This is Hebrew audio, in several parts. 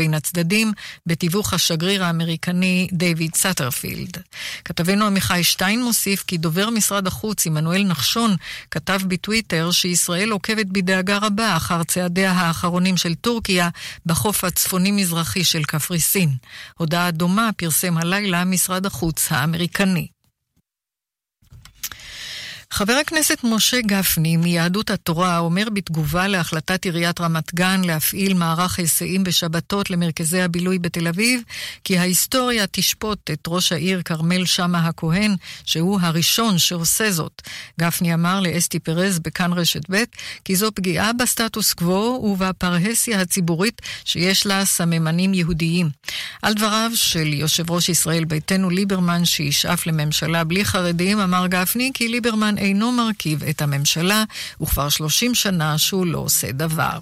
בין הצדדים, בתיווך השגריר האמריקני דייוויד סאטרפילד. כתבנו עמיחי שטיין מוסיף כי דובר משרד החוץ עמנואל נחשון כתב בטוויטר שישראל עוקבת בדאגה רבה אחר צעדיה האחרונים של טורקיה בחוף הצפוני-מזרחי של קפריסין. הודעה דומה פרסם הלילה משרד החוץ האמריקני. חבר הכנסת משה גפני מיהדות התורה אומר בתגובה להחלטת עיריית רמת גן להפעיל מערך היסעים בשבתות למרכזי הבילוי בתל אביב, כי ההיסטוריה תשפוט את ראש העיר כרמל שאמה הכהן, שהוא הראשון שעושה זאת. גפני אמר לאסתי פרז בכאן רשת ב', כי זו פגיעה בסטטוס קוו ובפרהסיה הציבורית שיש לה סממנים יהודיים. על דבריו של יושב ראש ישראל ביתנו ליברמן, שישאף לממשלה בלי חרדים, אמר גפני כי ליברמן אינו מרכיב את הממשלה, וכבר 30 שנה שהוא לא עושה דבר.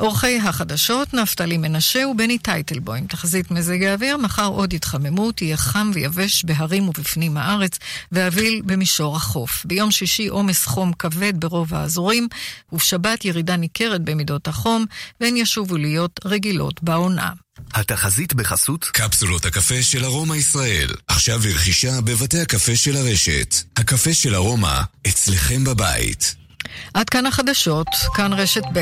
אורחי החדשות, נפתלי מנשה ובני טייטלבוים. תחזית מזג האוויר, מחר עוד התחממות, יהיה חם ויבש בהרים ובפנים הארץ, ואביל במישור החוף. ביום שישי עומס חום כבד ברוב האזורים, ובשבת ירידה ניכרת במידות החום, והן ישובו להיות רגילות בעונה. התחזית בחסות קפסולות הקפה של ארומה ישראל. עכשיו לרכישה בבתי הקפה של הרשת. הקפה של ארומה, אצלכם בבית. עד כאן החדשות, כאן רשת ב'.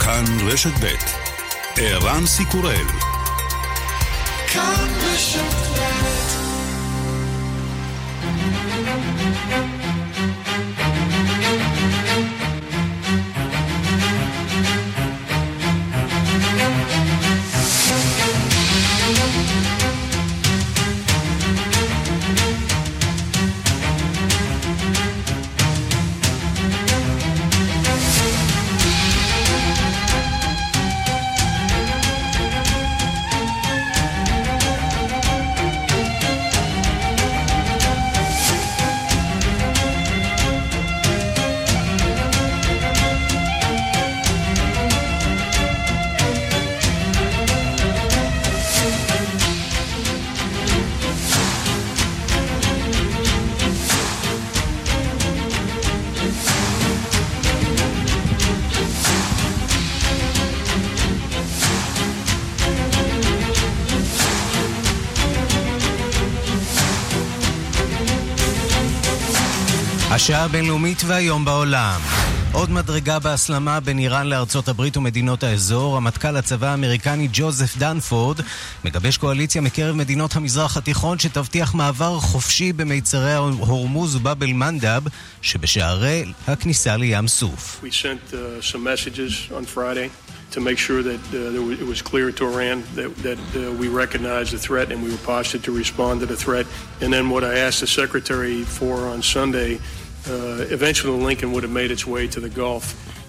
כאן רשת ב' ערן סיקורל כאן רשת ב' השעה הבינלאומית והיום בעולם. עוד מדרגה בהסלמה בין איראן לארצות הברית ומדינות האזור, רמטכ"ל הצבא האמריקני ג'וזף דנפורד מגבש קואליציה מקרב מדינות המזרח התיכון שתבטיח מעבר חופשי במיצרי הורמוז ובאב מנדב שבשערי הכניסה לים סוף. to make sure that uh, it was clear to Iran that, that uh, we recognized the threat and we were postured to respond to the threat. And then what I asked the Secretary for on Sunday uh, eventually Lincoln would have made its way to the Gulf.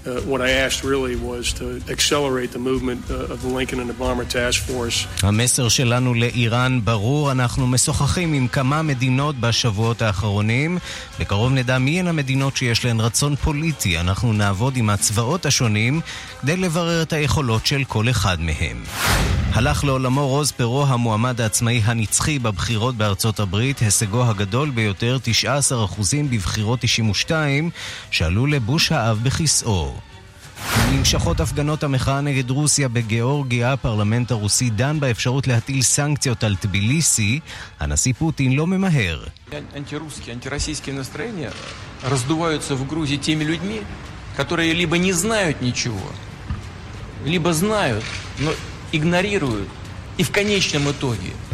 Uh, what I asked really was to accelerate the movement uh, of the Lincoln and the Bomber Task Force. המסר שלנו לאיראן ברור, אנחנו משוחחים עם כמה מדינות בשבועות האחרונים. בקרוב נדע מי הן המדינות שיש להן רצון פוליטי. אנחנו נעבוד עם הצבאות השונים כדי לברר את היכולות של כל אחד מהם. הלך לעולמו רוז פרו, המועמד העצמאי הנצחי בבחירות בארצות הברית, הישגו הגדול ביותר, 19% בבחירות 92, שעלו לבוש האב בכיסאו. נמשכות הפגנות המחאה נגד רוסיה בגיאורגיה, הפרלמנט הרוסי דן באפשרות להטיל סנקציות על טביליסי, הנשיא פוטין לא ממהר. которые либо не знают ничего, либо знают, но игнорируют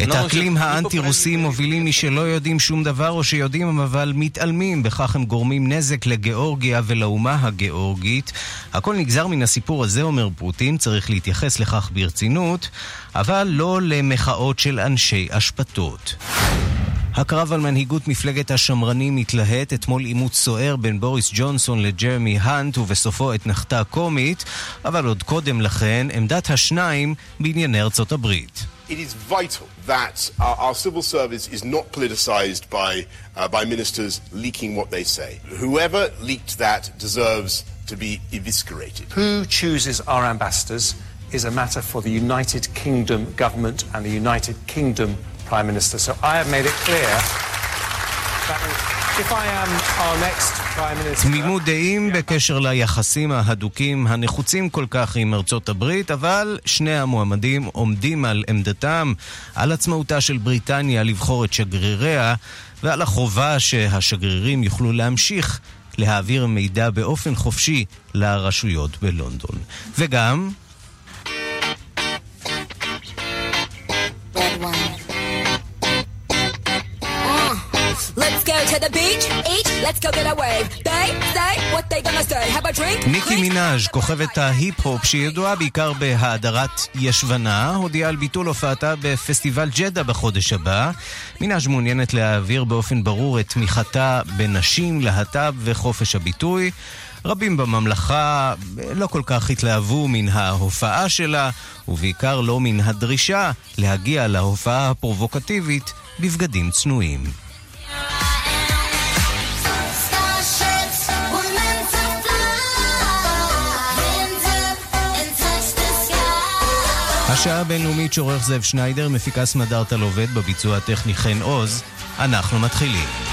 את האקלים האנטי-רוסי מובילים מי שלא יודעים שום דבר או שיודעים אבל מתעלמים, בכך הם גורמים נזק לגיאורגיה ולאומה הגיאורגית. הכל נגזר מן הסיפור הזה, אומר פוטין, צריך להתייחס לכך ברצינות, אבל לא למחאות של אנשי אשפתות. הקרב על מנהיגות מפלגת השמרנים מתלהט, אתמול עימות סוער בין בוריס ג'ונסון לג'רמי האנט ובסופו אתנחתה קומית, אבל עוד קודם לכן עמדת השניים בענייני ארצות הברית. It is vital that our, our civil service is not politicized by, uh, by ministers leaking what they say. Whoever leaked that deserves to be eviscerated. Who chooses our ambassadors is a matter for the United Kingdom government and the United Kingdom Prime Minister. So I have made it clear that תמימות דעים בקשר ליחסים ההדוקים הנחוצים כל כך עם ארצות הברית, אבל שני המועמדים עומדים על עמדתם, על עצמאותה של בריטניה לבחור את שגריריה, ועל החובה שהשגרירים יוכלו להמשיך להעביר מידע באופן חופשי לרשויות בלונדון. וגם... ניקי מנאז', כוכבת ההיפ-הופ שידועה בעיקר בהאדרת ישבנה, הודיעה על ביטול הופעתה בפסטיבל ג'דה בחודש הבא. מנאז' מעוניינת להעביר באופן ברור את תמיכתה בנשים, להט"ב וחופש הביטוי. רבים בממלכה לא כל כך התלהבו מן ההופעה שלה, ובעיקר לא מן הדרישה להגיע להופעה הפרובוקטיבית בבגדים צנועים. השעה הבינלאומית שעורך זאב שניידר, מפיקה סמדארטה לובד בביצוע הטכני חן עוז. אנחנו מתחילים.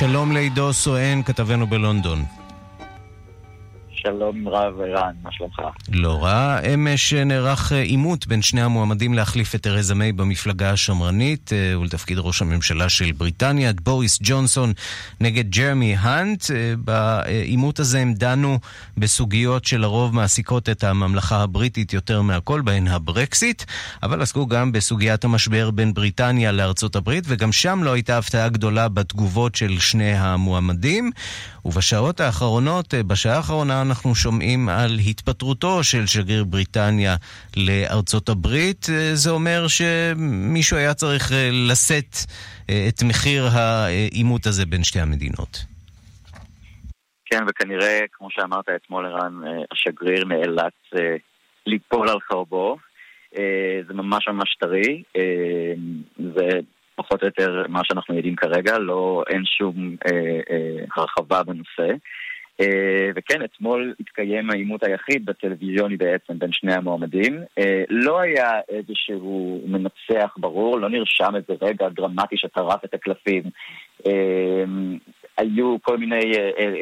שלום לעידו סואן, כתבנו בלונדון. שלום רב ערן, מה שלומך? לא רע. אמש נערך עימות בין שני המועמדים להחליף את תרזה מיי במפלגה השמרנית אה, ולתפקיד ראש הממשלה של בריטניה, את בוריס ג'ונסון נגד ג'רמי האנט. אה, בעימות הזה הם דנו בסוגיות שלרוב מעסיקות את הממלכה הבריטית יותר מהכל, בהן הברקסיט, אבל עסקו גם בסוגיית המשבר בין בריטניה לארצות הברית, וגם שם לא הייתה הפתעה גדולה בתגובות של שני המועמדים. ובשעות האחרונות, אה, בשעה האחרונה אנחנו שומעים על התפטרותו של שגריר בריטניה לארצות הברית. אה, זה אומר שמישהו היה צריך אה, לשאת את מחיר העימות הזה בין שתי המדינות. כן, וכנראה, כמו שאמרת אתמול, ערן, השגריר נאלץ ליפול על חרבו. זה ממש ממש טרי. זה פחות או יותר מה שאנחנו יודעים כרגע, לא, אין שום אה, אה, הרחבה בנושא. אה, וכן, אתמול התקיים העימות היחיד בטלוויזיוני בעצם בין שני המועמדים. אה, לא היה איזשהו מנצח ברור, לא נרשם איזה רגע דרמטי שטרף את הקלפים. אה, היו כל מיני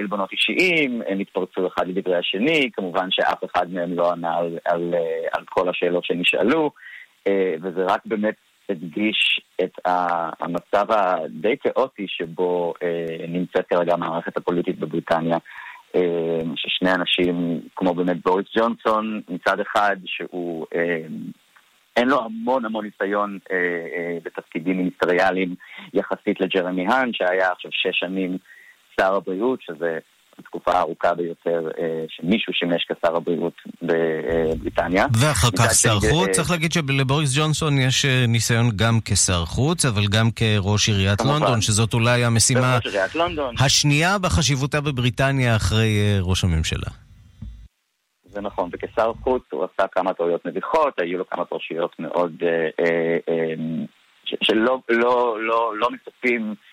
עלבונות אישיים, הם התפרצו אחד לדברי השני, כמובן שאף אחד מהם לא ענה על, על, על כל השאלות שנשאלו, וזה רק באמת הדגיש את המצב הדי כאוטי שבו נמצאת כרגע המערכת הפוליטית בבריטניה. אה, ששני אנשים, כמו באמת בוריס ג'ונסון, מצד אחד שהוא אה, אין לו המון המון ניסיון אה, אה, בתפקידים מיניסטריאליים יחסית לג'רמי האן, שהיה עכשיו שש שנים שר הבריאות, שזה התקופה הארוכה ביותר אה, שמישהו שימש כשר הבריאות בבריטניה. ואחר כך שר חוץ, צריך להגיד שלבוריס ג'ונסון יש אה, ניסיון גם כשר חוץ, אבל גם כראש עיריית לונדון, שזאת אולי המשימה השנייה בחשיבותה בבריטניה אחרי אה, ראש הממשלה. זה נכון, וכשר חוץ הוא עשה כמה טעויות מביכות, היו לו כמה פרשיות מאוד שלא לא, לא, לא מצפים אה,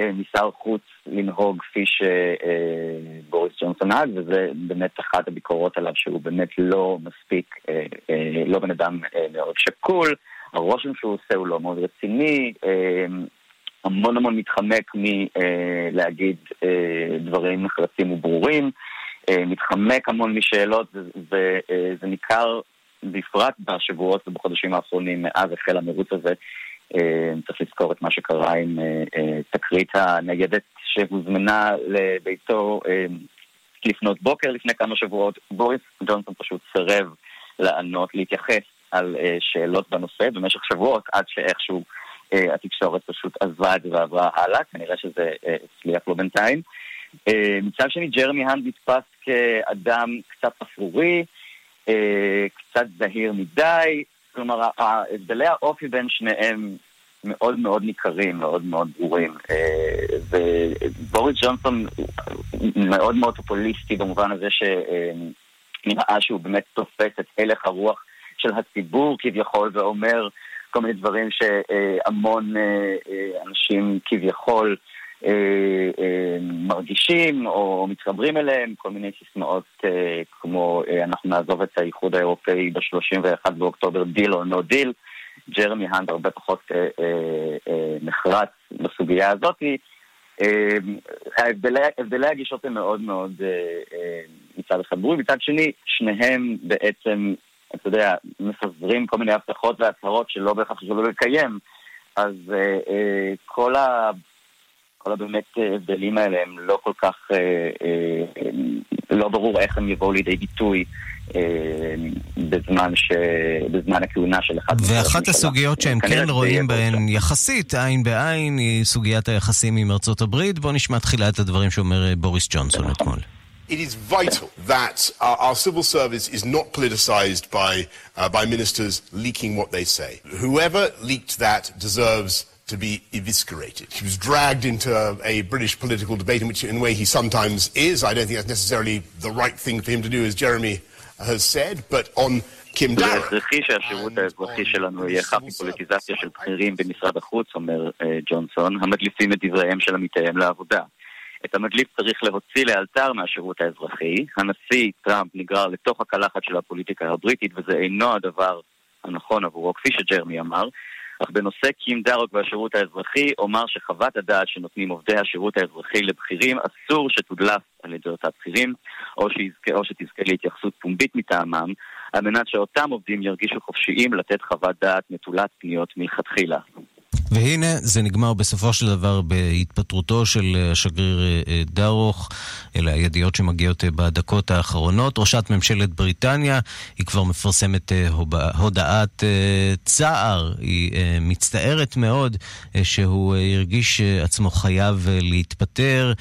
משר חוץ לנהוג כפי שבוריס ג'ונסון נהג, וזה באמת אחת הביקורות עליו, שהוא באמת לא מספיק, אה, אה, לא בן אדם מאוד שקול, הרושם שהוא עושה הוא לא מאוד רציני, המון המון מתחמק מלהגיד דברים נחרצים וברורים, מתחמק המון משאלות, וזה ניכר בפרט בשבועות ובחודשים האחרונים מאז החל המרוץ הזה אה, צריך לזכור את מה שקרה עם אה, אה, תקרית הניידת שהוזמנה לביתו לפנות בוקר לפני כמה שבועות. בוריס ג'ונסון פשוט סירב לענות, להתייחס על שאלות בנושא במשך שבועות, עד שאיכשהו התקשורת פשוט עזבה את זה ועברה הלאה, כנראה שזה הצליח לו בינתיים. מצד שני, ג'רמי האנד נתפס כאדם קצת אפרורי, קצת זהיר מדי, כלומר, הבדלי האופי בין שניהם מאוד מאוד ניכרים, מאוד מאוד ברורים. ובוריס ג'ונסון מאוד מאוד פופוליסטי במובן הזה שנראה שהוא באמת תופס את הלך הרוח של הציבור כביכול ואומר כל מיני דברים שהמון אנשים כביכול אה, אה, מרגישים או מתחברים אליהם, כל מיני סיסמאות אה, כמו אנחנו נעזוב את האיחוד האירופאי ב-31 באוקטובר, דיל או no deal. ג'רמי האנד הרבה פחות נחרץ בסוגיה הזאת. הבדלי הגישות הם מאוד מאוד מצד אחד ברורים, מצד שני, שניהם בעצם, אתה יודע, מפזרים כל מיני הבטחות והצהרות שלא בהכרח יכולו לקיים. אז כל ה... כל הבאמת אה, הבדלים האלה הם לא כל כך, אה, אה, לא ברור איך הם יבואו לידי ביטוי בזמן, ש... בזמן הכהונה של אחד. ואחת הסוגיות שהם כן רואים בהן יחסית עין בעין היא סוגיית היחסים עם ארצות הברית. בואו נשמע תחילה את הדברים שאומר בוריס ג'ונסון. אתמול. It is vital that our, our, civil service is not politicized by, uh, by ministers leaking what they say. Whoever leaked that deserves to be eviscerated. He was dragged into a British political debate in which, in a way, he sometimes is. I don't think that's necessarily the right thing for him to do, as Jeremy has said, but on Kim זה הכרחי שהשירות האזרחי שלנו יהיה חף מפוליטיזציה של בכירים במשרד החוץ, אומר ג'ונסון, המדליפים את דבריהם של עמיתיהם לעבודה. את המדליף צריך להוציא לאלתר מהשירות האזרחי. הנשיא טראמפ נגרר לתוך הקלחת של הפוליטיקה הבריטית, וזה אינו הדבר הנכון עבורו, כפי שג'רמי אמר. אך בנושא קים דארוק והשירות האזרחי, אומר שחוות הדעת שנותנים עובדי השירות האזרחי לבכירים, אסור שתודלף על ידי אותם בכירים, או, או שתזכה להתייחסות פומבית מטעמם, על מנת שאותם עובדים ירגישו חופשיים לתת חוות דעת נטולת פניות מלכתחילה. והנה, זה נגמר בסופו של דבר בהתפטרותו של השגריר אה, אה, דרוך. אלה הידיעות שמגיעות אה, בדקות האחרונות. ראשת ממשלת בריטניה, היא כבר מפרסמת הודעת צער. היא מצטערת מאוד שהוא הרגיש עצמו חייב להתפטר.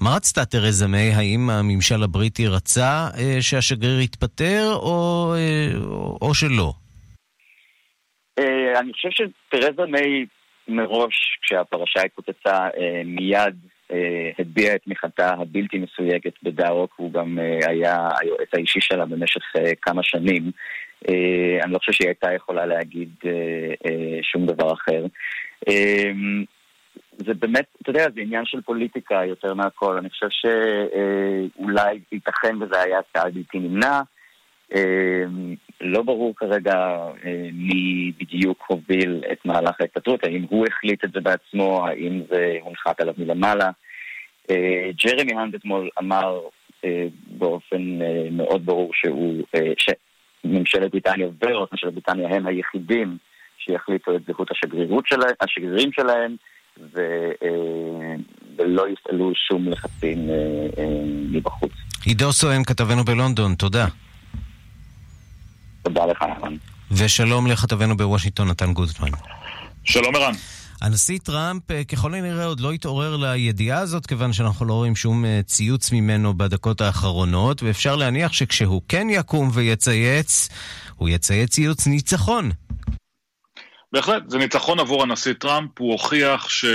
מה רצתה תרזה מיי? האם הממשל הבריטי רצה שהשגריר יתפטר או, או שלא? אני חושב שתרזה מיי מראש, כשהפרשה התפוצצה, אה, מיד אה, הביע את תמיכתה הבלתי מסויגת בדארוק, הוא גם אה, היה היועץ האישי שלה במשך כמה שנים. אני לא חושב שהיא הייתה יכולה להגיד שום דבר אחר. זה באמת, אתה יודע, זה עניין של פוליטיקה יותר מהכל. אני חושב שאולי ייתכן וזה היה צעד בלתי נמנע. אמ, לא ברור כרגע אה, מי בדיוק הוביל את מהלך ההתפטרות, האם הוא החליט את זה בעצמו, האם זה הונחת עליו מלמעלה. אה, ג'רמי האנד אתמול אמר אה, באופן מאוד ברור שהוא, שממשלת בריטניה וראש ממשלת בריטניה הם היחידים שיחליטו את זהות השגרירות שלהם, השגרירים שלהם, ו, ולא יפעלו שום לחצים מבחוץ. עידו סואן, כתבנו בלונדון, תודה. תודה לך, ערן. ושלום לכתבנו בוושינגטון, נתן גוזמן. שלום ערן. הנשיא טראמפ אה, ככל הנראה עוד לא התעורר לידיעה הזאת, כיוון שאנחנו לא רואים שום אה, ציוץ ממנו בדקות האחרונות, ואפשר להניח שכשהוא כן יקום ויצייץ, הוא יצייץ ציוץ ניצחון. בהחלט, זה ניצחון עבור הנשיא טראמפ, הוא הוכיח שעם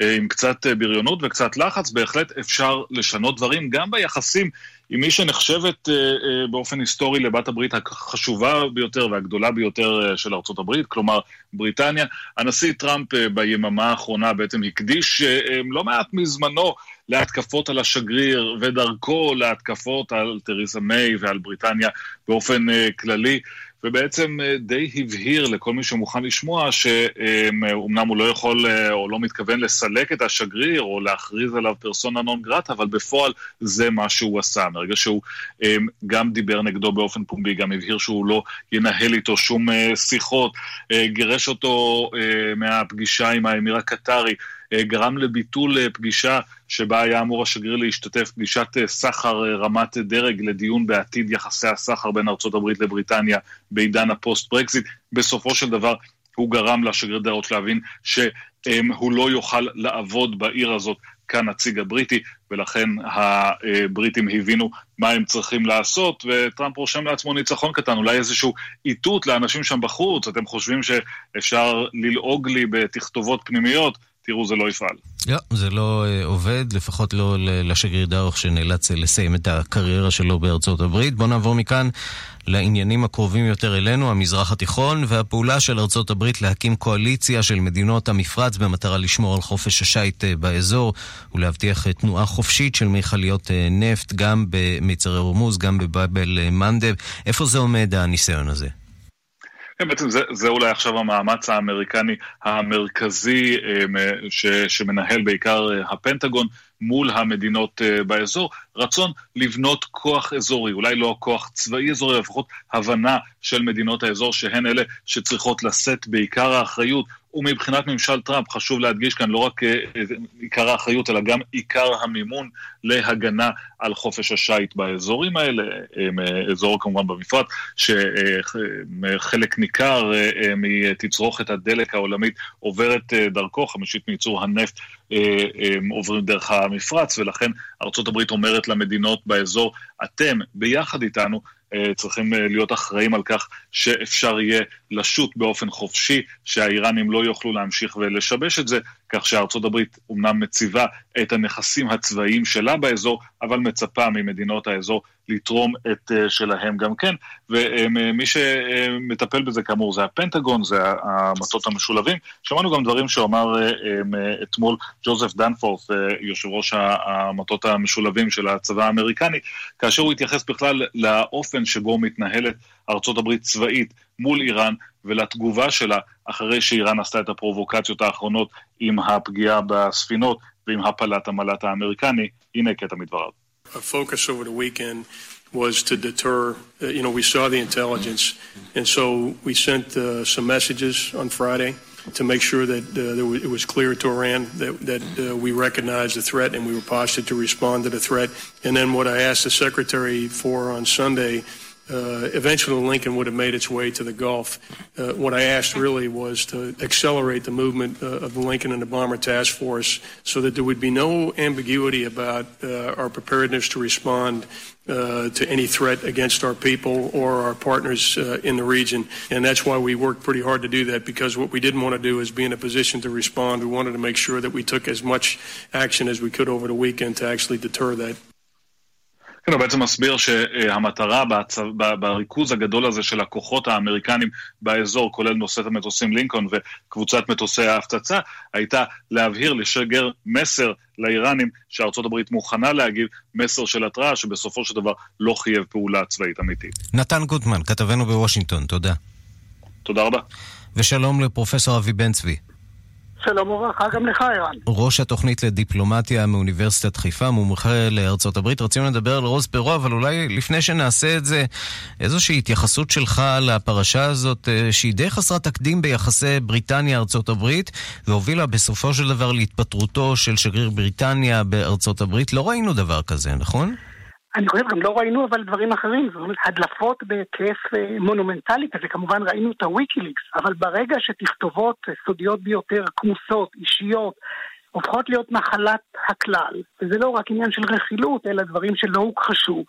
אה, קצת בריונות וקצת לחץ, בהחלט אפשר לשנות דברים, גם ביחסים עם מי שנחשבת אה, אה, באופן היסטורי לבת הברית החשובה ביותר והגדולה ביותר אה, של ארצות הברית, כלומר בריטניה. הנשיא טראמפ ביממה האחרונה בעצם הקדיש לא מעט מזמנו להתקפות על השגריר ודרכו להתקפות על תריסה מיי ועל בריטניה באופן כללי. ובעצם אה, די הבהיר לכל מי שמוכן לשמוע שאומנם הוא לא יכול אה, או לא מתכוון לסלק את השגריר או להכריז עליו פרסונה נון גרטה, אבל בפועל זה מה שהוא עשה. מרגע שהוא אה, גם דיבר נגדו באופן פומבי, גם הבהיר שהוא לא ינהל איתו שום שיחות, גירש אותו מהפגישה עם האמיר הקטרי. אה, גרם לביטול אה, פגישה שבה היה אמור השגריר להשתתף, פגישת אה, סחר רמת דרג לדיון בעתיד יחסי הסחר בין ארצות הברית לבריטניה בעידן הפוסט-ברקזיט. בסופו של דבר הוא גרם לשגריר דרוך להבין שהוא לא יוכל לעבוד בעיר הזאת כנציג הבריטי, ולכן הבריטים הבינו מה הם צריכים לעשות, וטראמפ רושם לעצמו ניצחון קטן, אולי איזשהו איתות לאנשים שם בחוץ, אתם חושבים שאפשר ללעוג לי בתכתובות פנימיות, תראו, זה לא יפעל. לא, זה לא אה, עובד, לפחות לא לשגריר דרוך שנאלץ אה, לסיים את הקריירה שלו בארצות הברית. בואו נעבור מכאן לעניינים הקרובים יותר אלינו, המזרח התיכון, והפעולה של ארצות הברית להקים קואליציה של מדינות המפרץ במטרה לשמור על חופש השיט uh, באזור ולהבטיח תנועה חופשית של מכליות נפט, גם במיצרי הורמוז, גם בבאבל מנדב. איפה זה עומד, הניסיון הזה? כן, בעצם זה, זה אולי עכשיו המאמץ האמריקני המרכזי ש, שמנהל בעיקר הפנטגון מול המדינות באזור, רצון לבנות כוח אזורי, אולי לא כוח צבאי אזורי, לפחות הבנה של מדינות האזור שהן אלה שצריכות לשאת בעיקר האחריות ומבחינת ממשל טראמפ, חשוב להדגיש כאן לא רק אה, עיקר האחריות, אלא גם עיקר המימון להגנה על חופש השיט באזורים האלה, אה, אזור כמובן במפרט, שחלק ניכר אה, מתצרוכת הדלק העולמית עוברת דרכו, חמישית מייצור הנפט עוברים דרך המפרץ, ולכן ארה"ב אומרת למדינות באזור, אתם ביחד איתנו אה, צריכים אה, להיות אחראים על כך שאפשר יהיה לשוט באופן חופשי, שהאיראנים לא יוכלו להמשיך ולשבש את זה, כך שארצות הברית אומנם מציבה את הנכסים הצבאיים שלה באזור, אבל מצפה ממדינות האזור לתרום את uh, שלהם גם כן. ומי שמטפל בזה כאמור זה הפנטגון, זה המטות המשולבים. שמענו גם דברים שאמר um, אתמול ג'וזף דנפורף, uh, יושב ראש המטות המשולבים של הצבא האמריקני, כאשר הוא התייחס בכלל לאופן שבו מתנהלת ארצות הברית צבאית מול איראן ולתגובה שלה אחרי שאיראן עשתה את הפרובוקציות האחרונות עם הפגיעה בספינות ועם הפלת המל"ט האמריקני. הנה קטע מדבריו. focus over the weekend was to deter, uh, you know, we saw the intelligence, and so we sent uh, some messages on Friday to make sure that uh, it was clear to Iran that, that uh, we recognized the threat and we were postured to respond to the threat. And then what I asked the secretary for on Sunday uh, eventually Lincoln would have made its way to the Gulf. Uh, what I asked really was to accelerate the movement uh, of the Lincoln and the Bomber Task Force so that there would be no ambiguity about uh, our preparedness to respond uh, to any threat against our people or our partners uh, in the region. And that's why we worked pretty hard to do that because what we didn't want to do is be in a position to respond. We wanted to make sure that we took as much action as we could over the weekend to actually deter that. כן, הוא בעצם מסביר שהמטרה בצו, בריכוז הגדול הזה של הכוחות האמריקנים באזור, כולל נושאת המטוסים לינקולן וקבוצת מטוסי ההפצצה, הייתה להבהיר, לשגר מסר לאיראנים שארצות הברית מוכנה להגיב, מסר של התראה שבסופו של דבר לא חייב פעולה צבאית אמיתית. נתן גוטמן, כתבנו בוושינגטון, תודה. תודה רבה. ושלום לפרופסור אבי בן צבי. שלום וברכה גם לך, ערן. ראש התוכנית לדיפלומטיה מאוניברסיטת חיפה, מומחה לארצות הברית. רצינו לדבר על רוז פרו, אבל אולי לפני שנעשה את זה, איזושהי התייחסות שלך לפרשה הזאת, אה, שהיא די חסרת תקדים ביחסי בריטניה-ארצות הברית, והובילה בסופו של דבר להתפטרותו של שגריר בריטניה בארצות הברית. לא ראינו דבר כזה, נכון? אני חושב, גם לא ראינו אבל דברים אחרים, זאת אומרת, הדלפות בהיקף אה, מונומנטלי כזה, כמובן ראינו את הוויקיליקס, אבל ברגע שתכתובות סודיות ביותר, כמוסות, אישיות, הופכות להיות נחלת הכלל, וזה לא רק עניין של רכילות, אלא דברים שלא הוכחשו,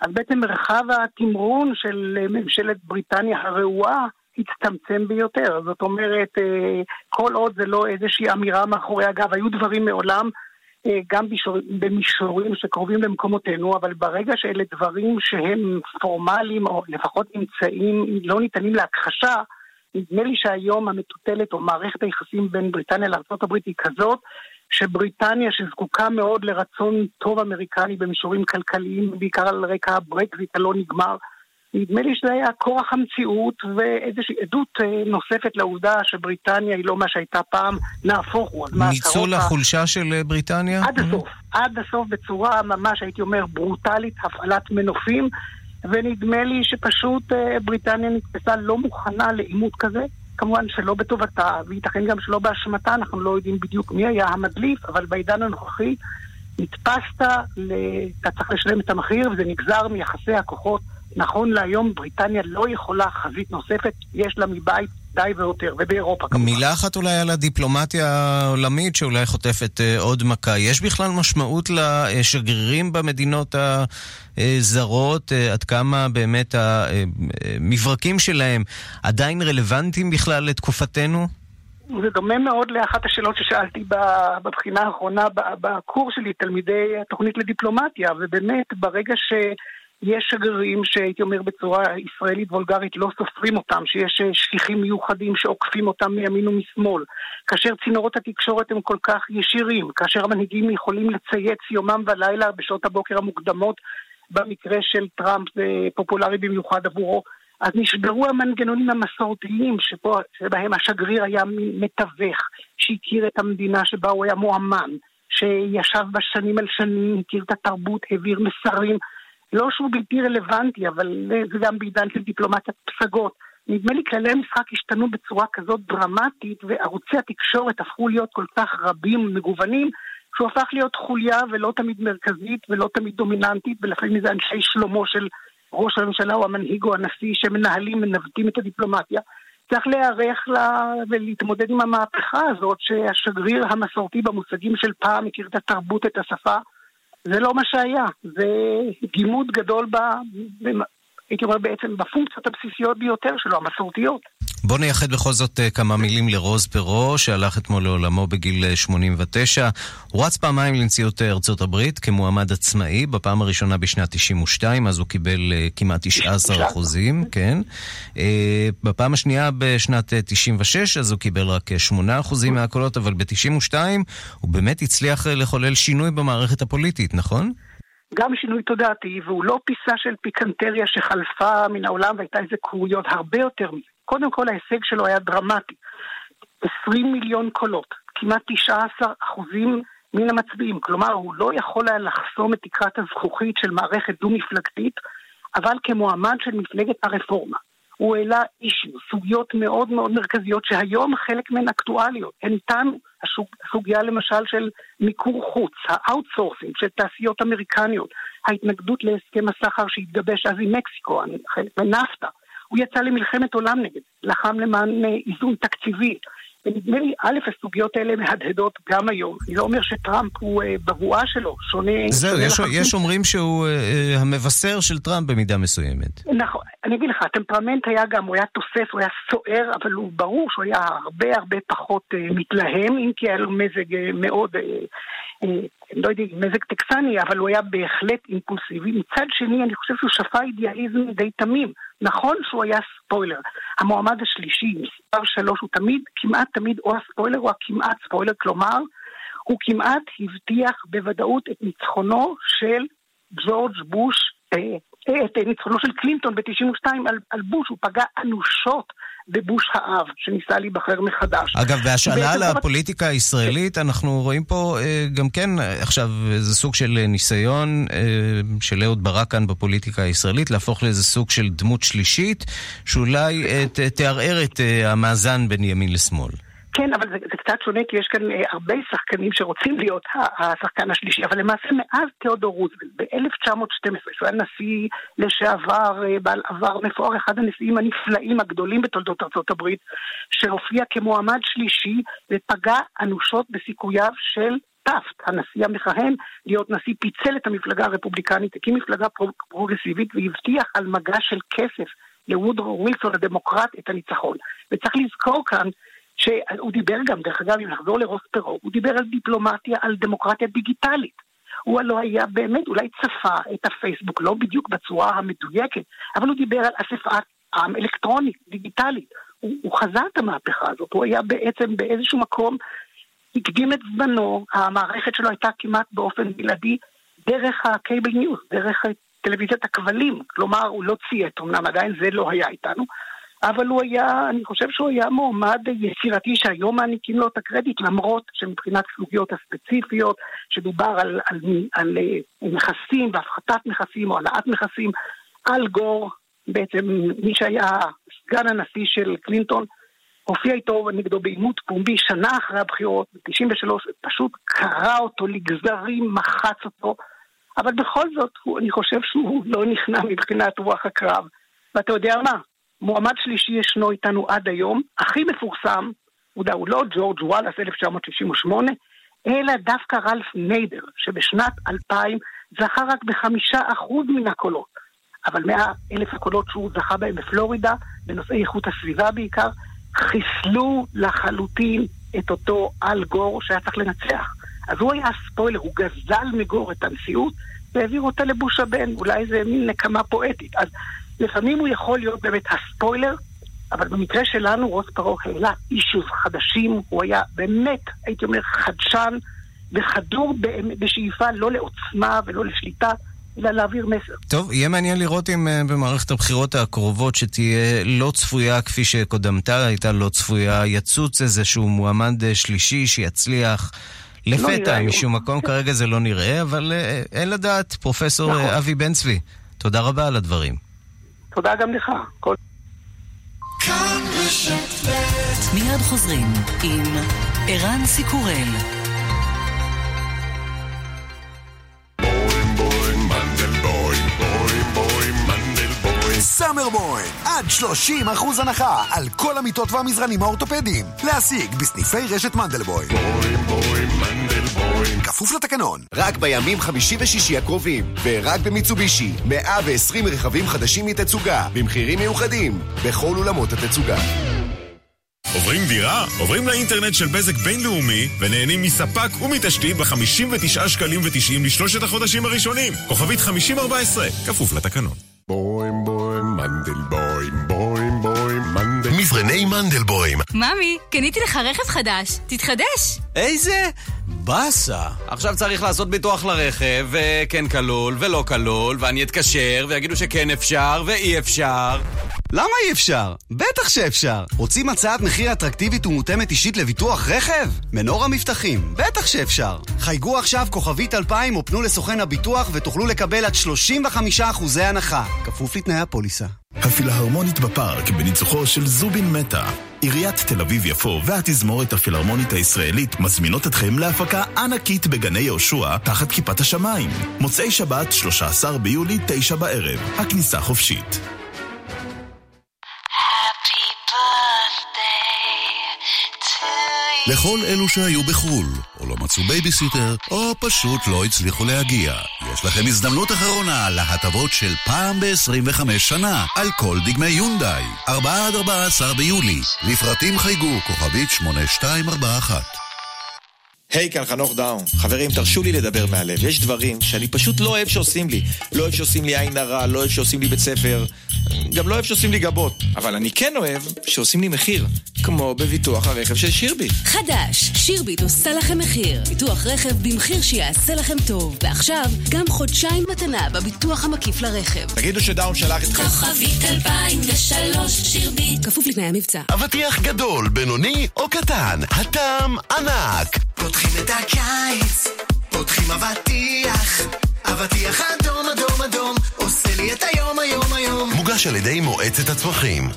אז בעצם מרחב התמרון של אה, ממשלת בריטניה הרעועה הצטמצם ביותר. זאת אומרת, אה, כל עוד זה לא איזושהי אמירה מאחורי הגב, היו דברים מעולם אה, גם במישורים שקרובים למקומותינו, אבל ברגע שאלה דברים שהם פורמליים, או לפחות נמצאים, לא ניתנים להכחשה, נדמה לי שהיום המטוטלת או מערכת היחסים בין בריטניה לארה"ב היא כזאת, שבריטניה, שזקוקה מאוד לרצון טוב אמריקני במישורים כלכליים, בעיקר על רקע הברקזיט הלא נגמר, נדמה לי שזה היה כורח המציאות ואיזושהי עדות אה, נוספת לעובדה שבריטניה היא לא מה שהייתה פעם, נהפוך הוא. ניצול החולשה של אה, בריטניה? עד הסוף, עד הסוף בצורה ממש הייתי אומר ברוטלית, הפעלת מנופים, ונדמה לי שפשוט אה, בריטניה נתפסה לא מוכנה לעימות כזה. כמובן שלא בטובתה, וייתכן גם שלא באשמתה, אנחנו לא יודעים בדיוק מי היה המדליף, אבל בעידן הנוכחי נתפסת, אתה צריך לשלם את המחיר, וזה נגזר מיחסי הכוחות נכון להיום בריטניה לא יכולה חזית נוספת, יש לה מבית די והותר, ובאירופה כמובן. מילה אחת אולי על הדיפלומטיה העולמית שאולי חוטפת אה, עוד מכה. יש בכלל משמעות לשגרירים במדינות הזרות, אה, עד כמה באמת המברקים שלהם עדיין רלוונטיים בכלל לתקופתנו? זה דומה מאוד לאחת השאלות ששאלתי בבחינה האחרונה בקורס שלי, תלמידי התוכנית לדיפלומטיה, ובאמת ברגע שיש שגרירים שהייתי אומר בצורה ישראלית וולגרית לא סופרים אותם, שיש שליחים מיוחדים שעוקפים אותם מימין ומשמאל, כאשר צינורות התקשורת הם כל כך ישירים, כאשר המנהיגים יכולים לצייץ יומם ולילה בשעות הבוקר המוקדמות, במקרה של טראמפ זה פופולרי במיוחד עבורו. אז נשברו המנגנונים המסורתיים שפה, שבהם השגריר היה מתווך, שהכיר את המדינה שבה הוא היה מואמן, שישב בה שנים על שנים, הכיר את התרבות, העביר מסרים. לא שהוא בלתי רלוונטי, אבל זה גם בעידן של דיפלומטיית פסגות. נדמה לי כללי המשחק השתנו בצורה כזאת דרמטית, וערוצי התקשורת הפכו להיות כל כך רבים ומגוונים, שהוא הפך להיות חוליה ולא תמיד מרכזית ולא תמיד דומיננטית, ולפעמים זה אנשי שלומו של ראש הממשלה או המנהיג או הנשיא שמנהלים, מנווטים את הדיפלומטיה. צריך להיערך לה ולהתמודד עם המהפכה הזאת שהשגריר המסורתי במושגים של פעם מכיר את התרבות, את השפה. זה לא מה שהיה, זה גימוד גדול ב... הייתי אומר בעצם בפונקציות הבסיסיות ביותר שלו, המסורתיות. בוא נייחד בכל זאת אה, כמה מילים לרוז פרו, שהלך אתמול לעולמו בגיל 89. אה, הוא רץ פעמיים לנשיאות אה, ארצות הברית כמועמד עצמאי, בפעם הראשונה בשנת 92, אז הוא קיבל כמעט 19 אחוזים, כן. בפעם השנייה בשנת 96, אז הוא קיבל רק 8 אחוזים מהקולות, אבל ב-92 הוא באמת הצליח לחולל שינוי במערכת הפוליטית, נכון? גם שינוי תודעתי, והוא לא פיסה של פיקנטריה שחלפה מן העולם והייתה איזה קרויות, הרבה יותר מזה. קודם כל ההישג שלו היה דרמטי. 20 מיליון קולות, כמעט 19 אחוזים מן המצביעים. כלומר, הוא לא יכול היה לחסום את תקרת הזכוכית של מערכת דו-מפלגתית, אבל כמועמד של מפלגת הרפורמה. הוא העלה issue, סוגיות מאוד מאוד מרכזיות שהיום חלק מהן אקטואליות. הן איתנו, הסוגיה למשל של מיקור חוץ, ה outsourcing של תעשיות אמריקניות, ההתנגדות להסכם הסחר שהתגבש אז עם מקסיקו, חלק מנפטה. הוא יצא למלחמת עולם נגד, לחם למען אה, איזון תקציבי. ונדמה לי, א', הסוגיות האלה מהדהדות גם היום. אני לא אומר שטראמפ הוא אה, בבואה שלו, שונה... זהו, יש, יש אומרים שהוא אה, אה, המבשר של טראמפ במידה מסוימת. נכון, אני אגיד לך, הטמפרמנט היה גם, הוא היה תוסס, הוא היה סוער, אבל הוא ברור שהוא היה הרבה הרבה פחות אה, מתלהם, אם כי היה לו מזג אה, מאוד... אה, אה, לא יודע, מזג טקסני, אבל הוא היה בהחלט אימפולסיבי. מצד שני, אני חושב שהוא שפע אידיאליזם די תמים. נכון שהוא היה ספוילר. המועמד השלישי, מספר שלוש, הוא תמיד, כמעט תמיד או הספוילר או הכמעט ספוילר, כלומר, הוא כמעט הבטיח בוודאות את ניצחונו של ג'ורג' בוש, אה, אה את ניצחונו של קלינטון ב-92 על, על בוש, הוא פגע אנושות בבוש האב, שניסה להיבחר מחדש. אגב, בהשאלה לפוליטיקה הישראלית, אנחנו רואים פה אה, גם כן, עכשיו, איזה סוג של ניסיון אה, של אהוד ברק כאן בפוליטיקה הישראלית, להפוך לאיזה סוג של דמות שלישית, שאולי אה, תערער את המאזן בין ימין לשמאל. כן, אבל זה, זה קצת שונה, כי יש כאן אה, הרבה שחקנים שרוצים להיות השחקן השלישי, אבל למעשה מאז תיאודור רוזוולט, ב-1912, שהוא היה נשיא לשעבר, אה, בעל עבר מפואר, אחד הנשיאים הנפלאים הגדולים בתולדות ארצות הברית, שהופיע כמועמד שלישי ופגע אנושות בסיכוייו של טאפט, הנשיא המכהן, להיות נשיא, פיצל את המפלגה הרפובליקנית, הקים מפלגה פרוגרסיבית והבטיח על מגע של כסף לוודרו ווילסון הדמוקרט את הניצחון. וצריך לזכור כאן שהוא דיבר גם, דרך אגב, אם נחזור לרוס פרו, הוא דיבר על דיפלומטיה, על דמוקרטיה דיגיטלית. הוא הלא היה באמת, אולי צפה את הפייסבוק, לא בדיוק בצורה המדויקת, אבל הוא דיבר על אספת עם אלקטרונית, דיגיטלית. הוא, הוא חזה את המהפכה הזאת, הוא היה בעצם באיזשהו מקום, הקדים את זמנו, המערכת שלו הייתה כמעט באופן בלעדי דרך ה cable news, דרך טלוויזיית הכבלים, כלומר הוא לא ציית, אמנם עדיין זה לא היה איתנו, אבל הוא היה, אני חושב שהוא היה מועמד יצירתי שהיום מעניקים לו את הקרדיט, למרות שמבחינת סוגיות הספציפיות, שדובר על, על, על, על אה, נכסים והפחתת נכסים או העלאת נכסים, על גור, בעצם מי שהיה סגן הנשיא של קלינטון, הופיע איתו נגדו בעימות פומבי שנה אחרי הבחירות, ב-93, פשוט קרע אותו לגזרים, מחץ אותו, אבל בכל זאת, הוא, אני חושב שהוא לא נכנע מבחינת רוח הקרב. ואתה יודע מה? מועמד שלישי ישנו איתנו עד היום, הכי מפורסם, הוא, לא ג'ורג' וואלאס 1968, אלא דווקא רלף ניידר, שבשנת 2000 זכה רק בחמישה אחוז מן הקולות. אבל מאה אלף הקולות שהוא זכה בהם בפלורידה, בנושאי איכות הסביבה בעיקר, חיסלו לחלוטין את אותו אל גור שהיה צריך לנצח. אז הוא היה הספוילר, הוא גזל מגור את הנשיאות והעביר אותה לבוש הבן, אולי זה מין נקמה פואטית. אז לפעמים הוא יכול להיות באמת הספוילר, אבל במקרה שלנו רוס פרעה העלה אישוז חדשים, הוא היה באמת, הייתי אומר, חדשן וחדור בשאיפה לא לעוצמה ולא לשליטה, אלא להעביר מסר. טוב, יהיה מעניין לראות אם uh, במערכת הבחירות הקרובות, שתהיה לא צפויה כפי שקודמתה הייתה לא צפויה, יצוץ איזשהו מועמד uh, שלישי שיצליח. לפתע, לא משום מקום, כרגע זה לא נראה, אבל uh, אין לדעת. פרופסור נכון. אבי בן צבי, תודה רבה על הדברים. תודה גם לך. כל... מיד חוזרים עם ערן סיקורל. סאמר בוי, עד 30% אחוז הנחה על כל המיטות והמזרנים האורתופדיים. להשיג בסניפי רשת מנדלבוי. בוי בוי. כפוף לתקנון. רק בימים חמישי ושישי הקרובים, ורק במיצובישי, 120 רכבים חדשים מתצוגה, במחירים מיוחדים, בכל אולמות התצוגה. עוברים דירה? עוברים לאינטרנט של בזק בינלאומי ונהנים מספק ומתשתית ב-59 שקלים ו-90 לשלושת החודשים הראשונים. כוכבית 5014, כפוף לתקנון. בוים בוים מנדלבוים בוים בוים מנדל... מזרני מנדלבוים. ממי, קניתי לך רכב חדש, תתחדש. איזה? באסה. עכשיו צריך לעשות ביטוח לרכב, וכן כלול ולא כלול, ואני אתקשר, ויגידו שכן אפשר ואי אפשר. למה אי אפשר? בטח שאפשר! רוצים הצעת מחיר אטרקטיבית ומותאמת אישית לביטוח רכב? מנור המבטחים, בטח שאפשר! חייגו עכשיו כוכבית 2000 או פנו לסוכן הביטוח ותוכלו לקבל עד 35% הנחה, כפוף לתנאי הפוליסה. הפילהרמונית בפארק, בניצוחו של זובין מטה. עיריית תל אביב-יפו והתזמורת הפילהרמונית הישראלית מזמינות אתכם להפקה ענקית בגני יהושע תחת כיפת השמיים. מוצאי שבת, 13 ביולי, 9 בערב. הכניסה חופשית. לכל אלו שהיו בחו"ל, או לא מצאו בייביסיטר, או פשוט לא הצליחו להגיע. יש לכם הזדמנות אחרונה להטבות של פעם ב-25 שנה, על כל דגמי יונדאי. 4 עד 14 ביולי. לפרטים חייגו, כוכבית 8241 היי, hey, כאן חנוך דאון. חברים, תרשו לי לדבר מהלב. יש דברים שאני פשוט לא אוהב שעושים לי. לא אוהב שעושים לי עין הרע, לא אוהב שעושים לי בית ספר, גם לא אוהב שעושים לי גבות. אבל אני כן אוהב שעושים לי מחיר. כמו בביטוח הרכב של שירביט. חדש, שירביט עושה לכם מחיר. ביטוח רכב במחיר שיעשה לכם טוב. ועכשיו, גם חודשיים מתנה בביטוח המקיף לרכב. תגידו שדאון שלח את... כוכבית 2003 שירביט. כפוף לתנאי המבצע. אבטיח גדול, בינוני או קטן, הטעם ענק. פותחים את הקיץ, פותחים אבטיח, אבטיח אדום אדום אדום, עושה לי את היום היום היום. מוגש על ידי מועצת הצמחים.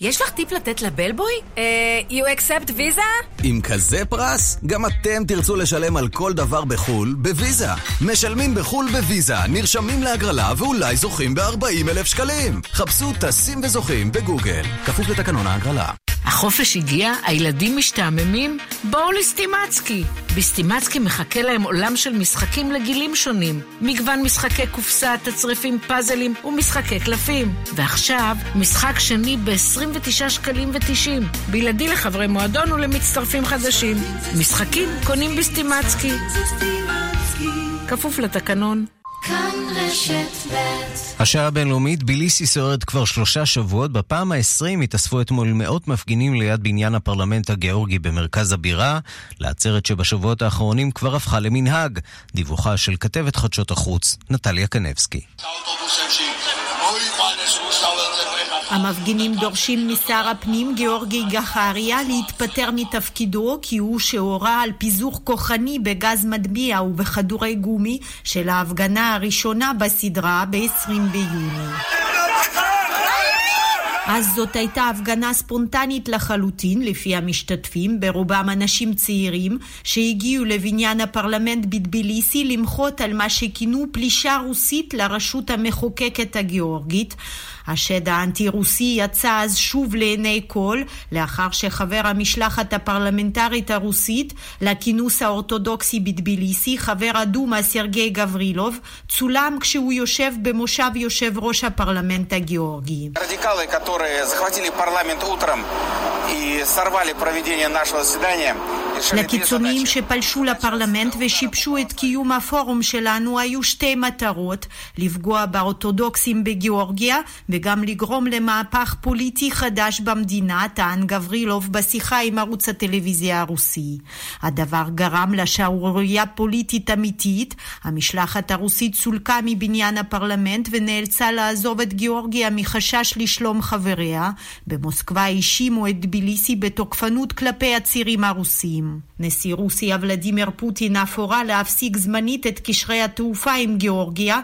יש לך טיפ לתת לבלבוי? אה, you accept ויזה? עם כזה פרס, גם אתם תרצו לשלם על כל דבר בחו"ל בוויזה. משלמים בחו"ל בוויזה, נרשמים להגרלה ואולי זוכים ב-40 אלף שקלים. חפשו טסים וזוכים בגוגל, כפוף לתקנון ההגרלה. החופש הגיע, הילדים משתעממים? בואו לסטימצקי. בסטימצקי מחכה להם עולם של משחקים לגילים שונים. מגוון משחקי קופסה, תצריפים, פאזלים ומשחקי קלפים. ועכשיו, משחק שני ב-29 שקלים ו-90. בלעדי לחברי מועדון ולמצטרפים חדשים. משחקים קונים בסטימצקי. כפוף לתקנון. כאן רשת ב' השעה הבינלאומית, ביליסי סוערת כבר שלושה שבועות. בפעם ה-20 התאספו אתמול מאות מפגינים ליד בניין הפרלמנט הגיאורגי במרכז הבירה, לעצרת שבשבועות האחרונים כבר הפכה למנהג. דיווחה של כתבת חדשות החוץ, נטליה קנבסקי. המפגינים דורשים משר הפנים גיאורגי גחריה להתפטר מתפקידו כי הוא שהורה על פיזור כוחני בגז מדמיע ובכדורי גומי של ההפגנה הראשונה בסדרה ב-20 ביוני. אז זאת הייתה הפגנה ספונטנית לחלוטין, לפי המשתתפים, ברובם אנשים צעירים, שהגיעו לבניין הפרלמנט בטביליסי למחות על מה שכינו פלישה רוסית לרשות המחוקקת הגיאורגית. השד האנטי-רוסי יצא אז שוב לעיני כל, לאחר שחבר המשלחת הפרלמנטרית הרוסית לכינוס האורתודוקסי בטביליסי, חבר הדומה סרגי גברילוב, צולם כשהוא יושב במושב יושב ראש הפרלמנט הגיאורגי. לקיצוניים שפלשו לפרלמנט ושיבשו את קיום הפורום שלנו היו שתי מטרות, לפגוע באורתודוקסים בגיאורגיה וגם לגרום למהפך פוליטי חדש במדינה, טען גברילוב בשיחה עם ערוץ הטלוויזיה הרוסי. הדבר גרם לשערורייה פוליטית אמיתית, המשלחת הרוסית סולקה מבניין הפרלמנט ונאלצה לעזוב את גיאורגיה מחשש לשלום חבריה. במוסקבה האשימו את טביליסי בתוקפנות כלפי הצירים הרוסים. נשיא רוסיה ולדימיר פוטין אף הורה להפסיק זמנית את קשרי התעופה עם גיאורגיה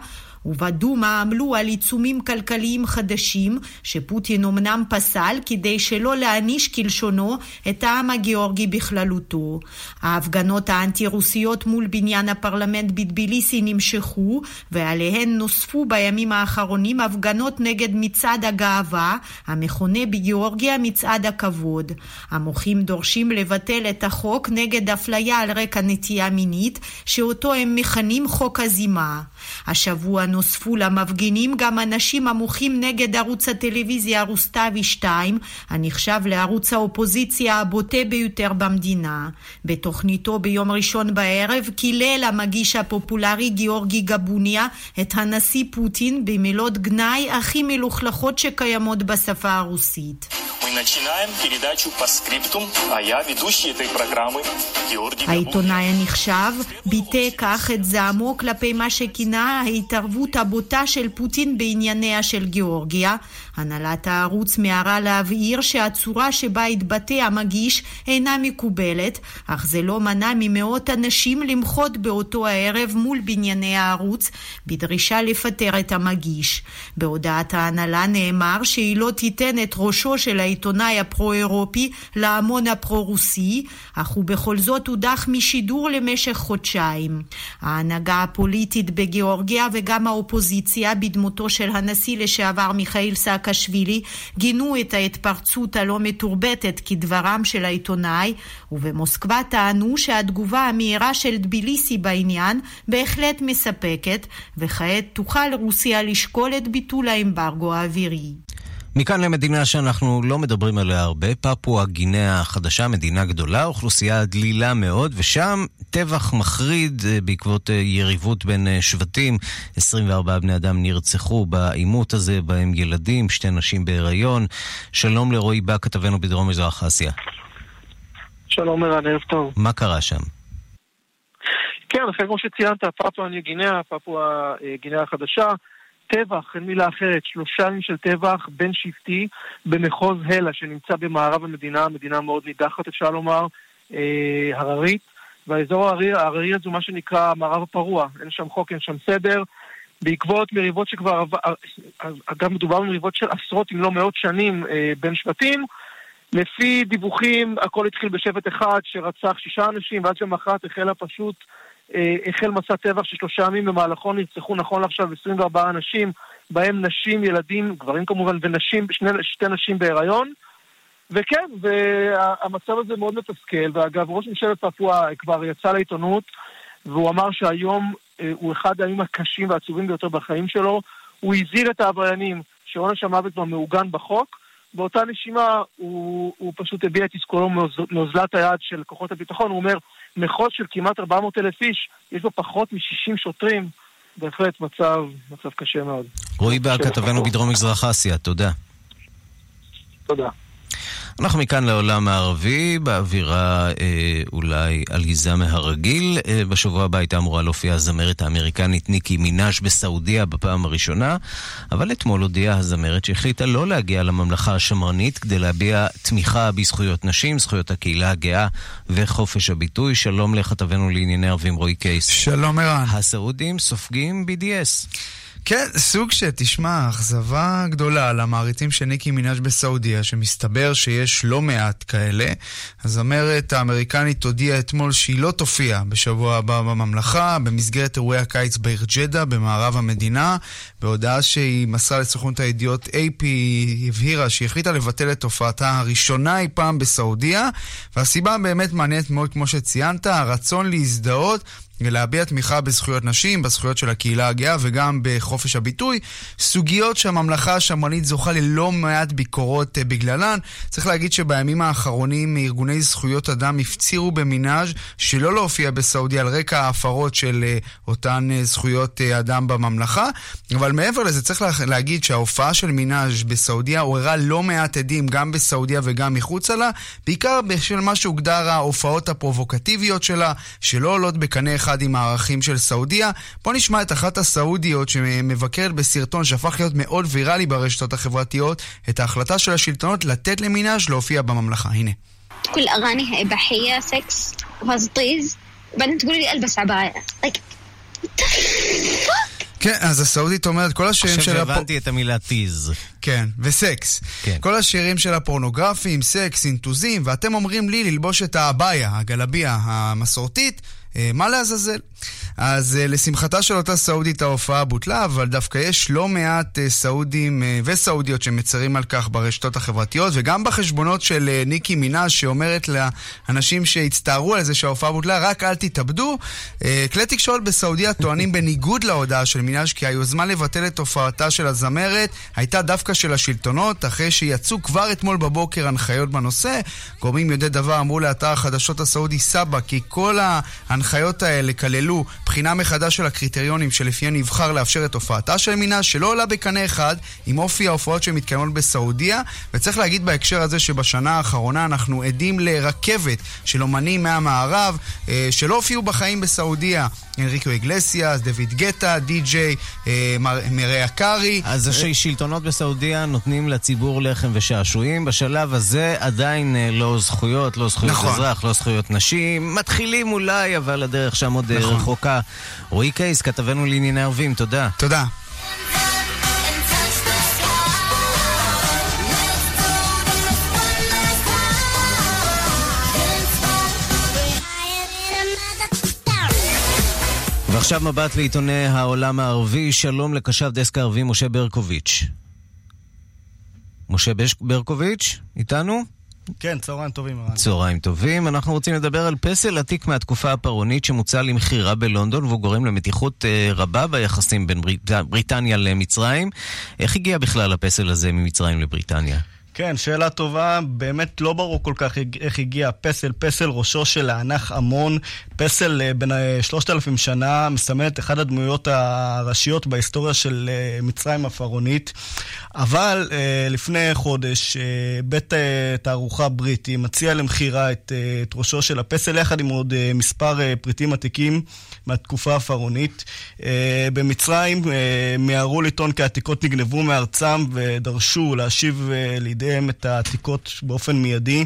ובדומה עמלו על עיצומים כלכליים חדשים, שפוטין אמנם פסל כדי שלא להעניש כלשונו את העם הגיאורגי בכללותו. ההפגנות האנטי-רוסיות מול בניין הפרלמנט בטביליסי נמשכו, ועליהן נוספו בימים האחרונים הפגנות נגד מצעד הגאווה, המכונה בגיאורגיה מצעד הכבוד. המוחים דורשים לבטל את החוק נגד אפליה על רקע נטייה מינית, שאותו הם מכנים חוק הזימה. השבוע נוספו למפגינים גם אנשים המוחים נגד ערוץ הטלוויזיה רוסטבי 2, הנחשב לערוץ האופוזיציה הבוטה ביותר במדינה. בתוכניתו ביום ראשון בערב קילל המגיש הפופולרי גיאורגי גבוניה את הנשיא פוטין במילות גנאי הכי מלוכלכות שקיימות בשפה הרוסית. העיתונאי הנחשב ביטא כך את זעמו כלפי מה שכינה ההתערבות הבוטה של פוטין בענייניה של גיאורגיה. הנהלת הערוץ מיהרה להבהיר שהצורה שבה התבטא המגיש אינה מקובלת, אך זה לא מנע ממאות אנשים למחות באותו הערב מול בנייני הערוץ, בדרישה לפטר את המגיש. בהודעת ההנהלה נאמר שהיא לא תיתן את ראשו של העיתונאי הפרו-אירופי להמון הפרו-רוסי, אך הוא בכל זאת הודח משידור למשך חודשיים. ההנהגה הפוליטית בגיאורגיה וגם האופוזיציה, בדמותו של הנשיא לשעבר מיכאיל סאקשווילי, גינו את ההתפרצות הלא מתורבתת כדברם של העיתונאי, ובמוסקבה טענו שהתגובה המהירה של טביליסי בעניין בהחלט מספקת, וכעת תוכל רוסיה לשקול את ביטול האמברגו האווירי. מכאן למדינה שאנחנו לא מדברים עליה הרבה, פפואה גינאה החדשה, מדינה גדולה, אוכלוסייה דלילה מאוד, ושם טבח מחריד אה, בעקבות אה, יריבות בין אה, שבטים. 24 בני אדם נרצחו בעימות הזה, בהם ילדים, שתי נשים בהיריון. שלום לרועי בא, כתבנו בדרום מזרח אסיה. שלום ערן, ערב טוב. מה קרה שם? כן, אחרי כמו שציינת, פפואה גינאה, פפואה גינאה החדשה. טבח, אין מילה אחרת, שלושה ימים של טבח בין שבטי במחוז הלה שנמצא במערב המדינה, מדינה מאוד נידחת אפשר לומר, אה, הררית, והאזור ההררי, הזה הוא מה שנקרא מערב הפרוע, אין שם חוק, אין שם סדר, בעקבות מריבות שכבר, אגב מדובר במריבות של עשרות אם לא מאות שנים אה, בין שבטים, לפי דיווחים הכל התחיל בשבט אחד שרצח שישה אנשים ועד שמחרת החלה פשוט אה, החל מסע טבח של שלושה ימים, במהלכו נרצחו נכון לעכשיו 24 אנשים, בהם נשים, ילדים, גברים כמובן, ונשים, שני, שתי נשים בהיריון. וכן, והמצב הזה מאוד מתסכל, ואגב, ראש ממשלת פפואה כבר יצא לעיתונות, והוא אמר שהיום אה, הוא אחד הימים הקשים והעצובים ביותר בחיים שלו. הוא הזהיר את העבריינים שעונש המוות כבר מעוגן בחוק. באותה נשימה הוא, הוא פשוט הביע את תסכולו מאוזלת היד של כוחות הביטחון, הוא אומר, מחוז של כמעט 400 אלף איש, יש בו פחות מ-60 שוטרים, בהחלט מצב, מצב קשה מאוד. רועי בה, כתבנו בדרום מזרח אסיה, תודה. תודה. אנחנו מכאן לעולם הערבי, באווירה אה, אולי עליזה מהרגיל. אה, בשבוע הבא הייתה אמורה להופיע הזמרת האמריקנית ניקי מנאז' בסעודיה בפעם הראשונה, אבל אתמול הודיעה הזמרת שהחליטה לא להגיע לממלכה השמרנית כדי להביע תמיכה בזכויות נשים, זכויות הקהילה הגאה וחופש הביטוי. שלום לכתבנו לענייני ערבים רועי קייס. שלום ערן. הסעודים סופגים BDS. כן, סוג שתשמע, אכזבה גדולה למעריצים של ניקי מנאז' בסעודיה, שמסתבר שיש לא מעט כאלה. הזמרת האמריקנית הודיעה אתמול שהיא לא תופיע בשבוע הבא בממלכה, במסגרת אירועי הקיץ בעיר ג'דה, במערב המדינה. בהודעה שהיא מסרה לסוכנות הידיעות AP, היא הבהירה שהיא החליטה לבטל את הופעתה הראשונה אי פעם בסעודיה, והסיבה באמת מעניינת מאוד, כמו שציינת, הרצון להזדהות. ולהביע תמיכה בזכויות נשים, בזכויות של הקהילה הגאה וגם בחופש הביטוי, סוגיות שהממלכה השמרנית זוכה ללא מעט ביקורות uh, בגללן. צריך להגיד שבימים האחרונים ארגוני זכויות אדם הפצירו במנהז' שלא להופיע בסעודיה על רקע ההפרות של uh, אותן uh, זכויות אדם בממלכה, אבל מעבר לזה צריך לה, להגיד שההופעה של מנהז' בסעודיה עוררה לא מעט עדים גם בסעודיה וגם מחוצה לה, בעיקר בשל מה שהוגדר ההופעות הפרובוקטיביות שלה, שלא עולות בקנה אחד עם הערכים של סעודיה. בואו נשמע את אחת הסעודיות שמבקרת בסרטון שהפך להיות מאוד ויראלי ברשתות החברתיות, את ההחלטה של השלטונות לתת למנאז' להופיע בממלכה. הנה. كل أغانيها إباحية سكس وهزطيز بعدين تقولي لي ألبس عباية like כן, אז הסעודית אומרת, כל השירים עכשיו שלה... הבנתי את המילה טיז. כן, וסקס. כן. כל השירים שלה פורנוגרפיים, סקס, אינטוזים, ואתם אומרים לי ללבוש את האביה, הגלביה המסורתית, אה, מה לעזאזל? אז אה, לשמחתה של אותה סעודית ההופעה בוטלה, אבל דווקא יש לא מעט אה, סעודים אה, וסעודיות שמצרים על כך ברשתות החברתיות, וגם בחשבונות של ניקי מנאז' שאומרת לאנשים שהצטערו על זה שההופעה בוטלה, רק אל תתאבדו. כלי תקשורת בסעודיה טוענים בניגוד להודעה של מנאז' כי היוזמה לבטל את הופעתה של הזמרת הייתה דווקא של השלטונות, אחרי שיצאו כבר אתמול בבוקר הנחיות בנושא. גורמים יודעי דבר אמרו לאתר החדשות הסעודי סבא כי כל ההנחיות האלה כללו בחינה מחדש של הקריטריונים שלפיהן נבחר לאפשר את הופעתה של מינה, שלא עולה בקנה אחד עם אופי ההופעות שמתקיימות בסעודיה, וצריך להגיד בהקשר הזה שבשנה האחרונה אנחנו עדים לרכבת של אומנים מהמערב אה, שלא הופיעו בחיים בסעודיה. אנריקו אגלסיאס, דויד גטה, די.ג'יי, אה, מר- מריה קארי. אז השלטונות בסעודיה נותנים לציבור לחם ושעשועים. בשלב הזה עדיין אה, לא זכויות, לא זכויות נכון. אזרח, לא זכויות נשים. מתחילים אולי, אבל הדרך שם עוד אה, נכון. רחוקה. רועי קייס, כתבנו לענייני ערבים, תודה. תודה. ועכשיו מבט לעיתוני העולם הערבי. שלום לקשב דסק הערבי משה ברקוביץ'. משה ברקוביץ', איתנו? כן, צהריים טובים. צהריים טובים. אנחנו רוצים לדבר על פסל עתיק מהתקופה הפרעונית שמוצע למכירה בלונדון והוא גורם למתיחות אה, רבה ביחסים בין. בריטניה למצרים. איך הגיע בכלל הפסל הזה ממצרים לבריטניה? כן, שאלה טובה. באמת לא ברור כל כך איך הגיע הפסל. פסל ראשו של האנח עמון. פסל אה, בן אה, שלושת אלפים שנה, מסמל את אחת הדמויות הראשיות בהיסטוריה של אה, מצרים הפרעונית. אבל אה, לפני חודש, אה, בית אה, תערוכה בריטי מציע למכירה את, אה, את ראשו של הפסל, יחד עם עוד אה, מספר אה, פריטים עתיקים מהתקופה הפרעונית. אה, במצרים אה, מיהרו לטעון כי העתיקות נגנבו מארצם ודרשו להשיב אה, לידיהם את העתיקות באופן מיידי.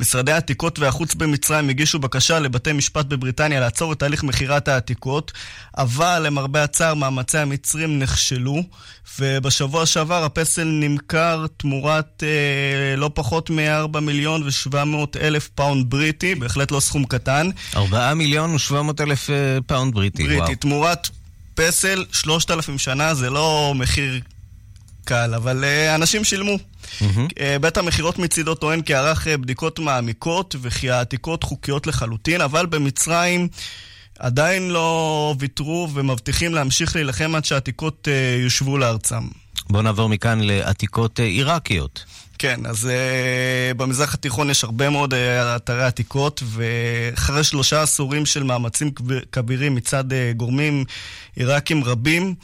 משרדי העתיקות והחוץ במצרים הגישו בקשה לבתי משפט בבריטניה לעצור את תהליך מכירת העתיקות, אבל למרבה הצער מאמצי המצרים נכשלו, ובשבוע שעבר הפסל נמכר תמורת אה, לא פחות מ-4 מיליון ו-700 אלף פאונד בריטי, בהחלט לא סכום קטן. 4 מיליון ו-700 אלף אה, פאונד בריטי, בריטי, וואו. תמורת פסל 3,000 שנה, זה לא מחיר קל, אבל uh, אנשים שילמו. מהמם. Uh, בית המכירות מצידו טוען כי ערך uh, בדיקות מעמיקות וכי העתיקות חוקיות לחלוטין, אבל במצרים עדיין לא ויתרו ומבטיחים להמשיך להילחם עד שהעתיקות uh, יושבו לארצם. בואו נעבור מכאן לעתיקות עיראקיות. כן, אז uh, במזרח התיכון יש הרבה מאוד uh, אתרי עתיקות, ואחרי שלושה עשורים של מאמצים כב- כבירים מצד uh, גורמים עיראקים רבים,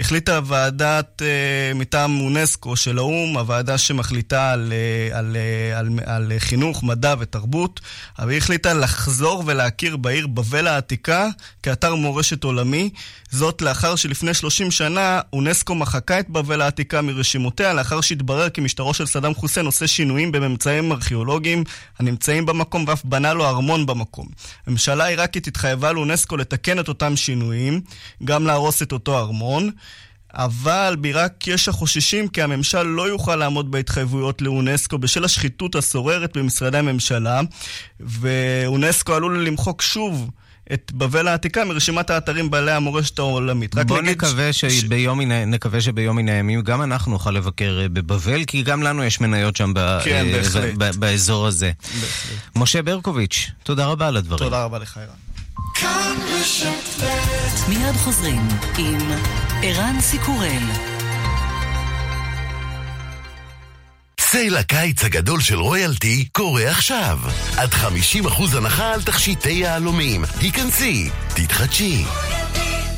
החליטה ועדת uh, מטעם אונסקו של האו"ם, הוועדה שמחליטה על, uh, על, uh, על, על, על חינוך, מדע ותרבות, אבל היא החליטה לחזור ולהכיר בעיר בבל העתיקה כאתר מורשת עולמי, זאת לאחר שלפני 30 שנה אונסקו מחקה את בבל העתיקה מרשימותיה, לאחר שהתברר כי משטרו של סדאם חוסיין חוסיין עושה שינויים בממצאים ארכיאולוגיים הנמצאים במקום ואף בנה לו ארמון במקום. הממשלה העיראקית התחייבה לאונסקו לתקן את אותם שינויים, גם להרוס את אותו ארמון. אבל בעיראק יש החוששים כי הממשל לא יוכל לעמוד בהתחייבויות לאונסקו בשל השחיתות השוררת במשרדי הממשלה, ואונסקו עלול למחוק שוב את בבל העתיקה מרשימת האתרים בעלי המורשת העולמית. בוא נקווה, ש... שביום מן... נקווה שביום מן הימים גם אנחנו נוכל לבקר אה, בבבל, כי גם לנו יש מניות שם ב... כן, אה, ב... ב... באזור הזה. בהחלט. משה ברקוביץ', תודה רבה על הדברים. תודה רבה לך, ערן. מיד חוזרים עם ערן סיקורל. סייל הקיץ הגדול של רויאלטי קורה עכשיו. עד 50% הנחה על תכשיטי יהלומים. היכנסי, תתחדשי.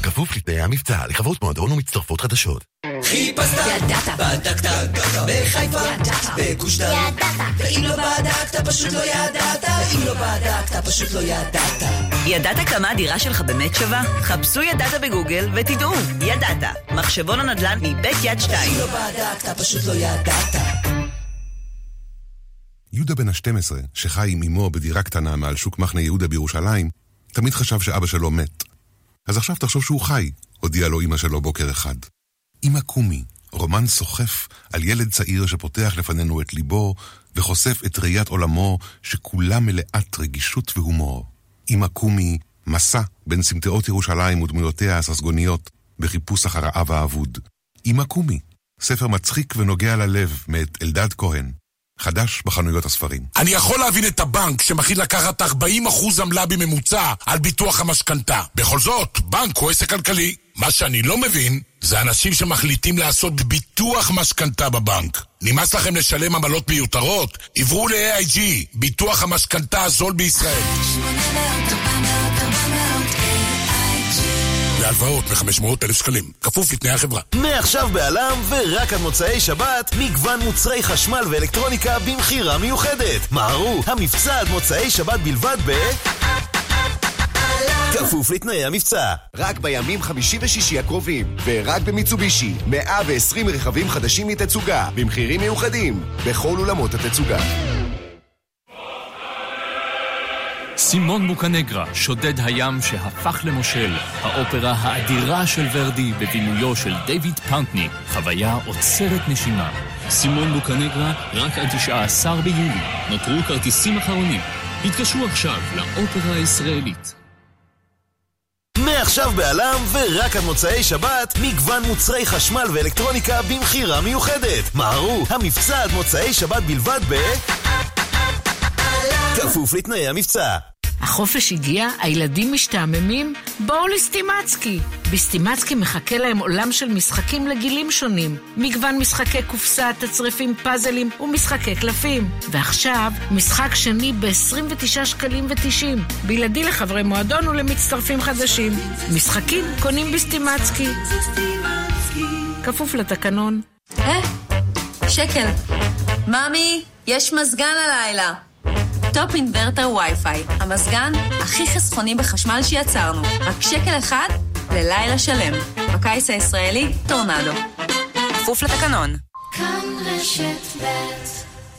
כפוף לתנאי המבצע, לחברות מועדון ומצטרפות חדשות. חיפשת, ידעת, בדקת, בחיפה, ידעת, בגוש דן, ואם לא בדקת פשוט לא ידעת, אם לא בדקת פשוט לא ידעת. ידעת כמה הדירה שלך באמת שווה? חפשו ידעת בגוגל ותדעו, ידעת. מחשבון הנדל"ן מבית יד שתיים. אם לא בדקת פשוט לא ידעת. יהודה בן ה-12, שחי עם אמו בדירה קטנה מעל שוק מחנה יהודה בירושלים, תמיד חשב שאבא שלו מת. אז עכשיו תחשוב שהוא חי, הודיעה לו אמא שלו בוקר אחד. אמא קומי, רומן סוחף על ילד צעיר שפותח לפנינו את ליבו וחושף את ראיית עולמו שכולה מלאת רגישות והומור. אמא קומי, מסע בין סמטאות ירושלים ודמויותיה הססגוניות בחיפוש אחר האב האבוד. אמא קומי, ספר מצחיק ונוגע ללב מאת אלדד כהן. חדש בחנויות הספרים. אני יכול להבין את הבנק שמכיל לקחת 40% עמלה בממוצע על ביטוח המשכנתה. בכל זאת, בנק הוא עסק כלכלי. מה שאני לא מבין, זה אנשים שמחליטים לעשות ביטוח משכנתה בבנק. נמאס לכם לשלם עמלות מיותרות? עברו ל-AIG, ביטוח המשכנתה הזול בישראל. 800, והלוואות מ-500,000 שקלים, כפוף לתנאי החברה. מעכשיו בעלם, ורק עד מוצאי שבת, מגוון מוצרי חשמל ואלקטרוניקה במכירה מיוחדת. מהרו, המבצע עד מוצאי שבת בלבד ב... כפוף לתנאי המבצע. רק בימים חמישי ושישי הקרובים, ורק במיצובישי, 120 רכבים חדשים מתצוגה, במחירים מיוחדים, בכל אולמות התצוגה. סימון בוקנגרה, שודד הים שהפך למושל, האופרה האדירה של ורדי בבימויו של דיוויד פאונטני, חוויה עוצרת נשימה. סימון בוקנגרה, רק עד 19 ביולי. נותרו כרטיסים אחרונים. התקשרו עכשיו לאופרה הישראלית. מעכשיו בעלם ורק עד מוצאי שבת, מגוון מוצרי חשמל ואלקטרוניקה במכירה מיוחדת. מהרו, המבצע עד מוצאי שבת בלבד ב... כפוף לתנאי המבצע. החופש הגיע, הילדים משתעממים? בואו לסטימצקי. בסטימצקי מחכה להם עולם של משחקים לגילים שונים. מגוון משחקי קופסה, תצריפים, פאזלים ומשחקי קלפים. ועכשיו, משחק שני ב-29 שקלים ו-90. בלעדי לחברי מועדון ולמצטרפים חדשים. משחקים קונים בסטימצקי. כפוף לתקנון. אה, שקל. ממי, יש מזגן הלילה. Top Inverter Wi-Fi, המזגן הכי חסכוני בחשמל שיצרנו. רק שקל אחד ללילה שלם. בקיץ הישראלי, טורנדו. כפוף לתקנון. כאן רשת ב'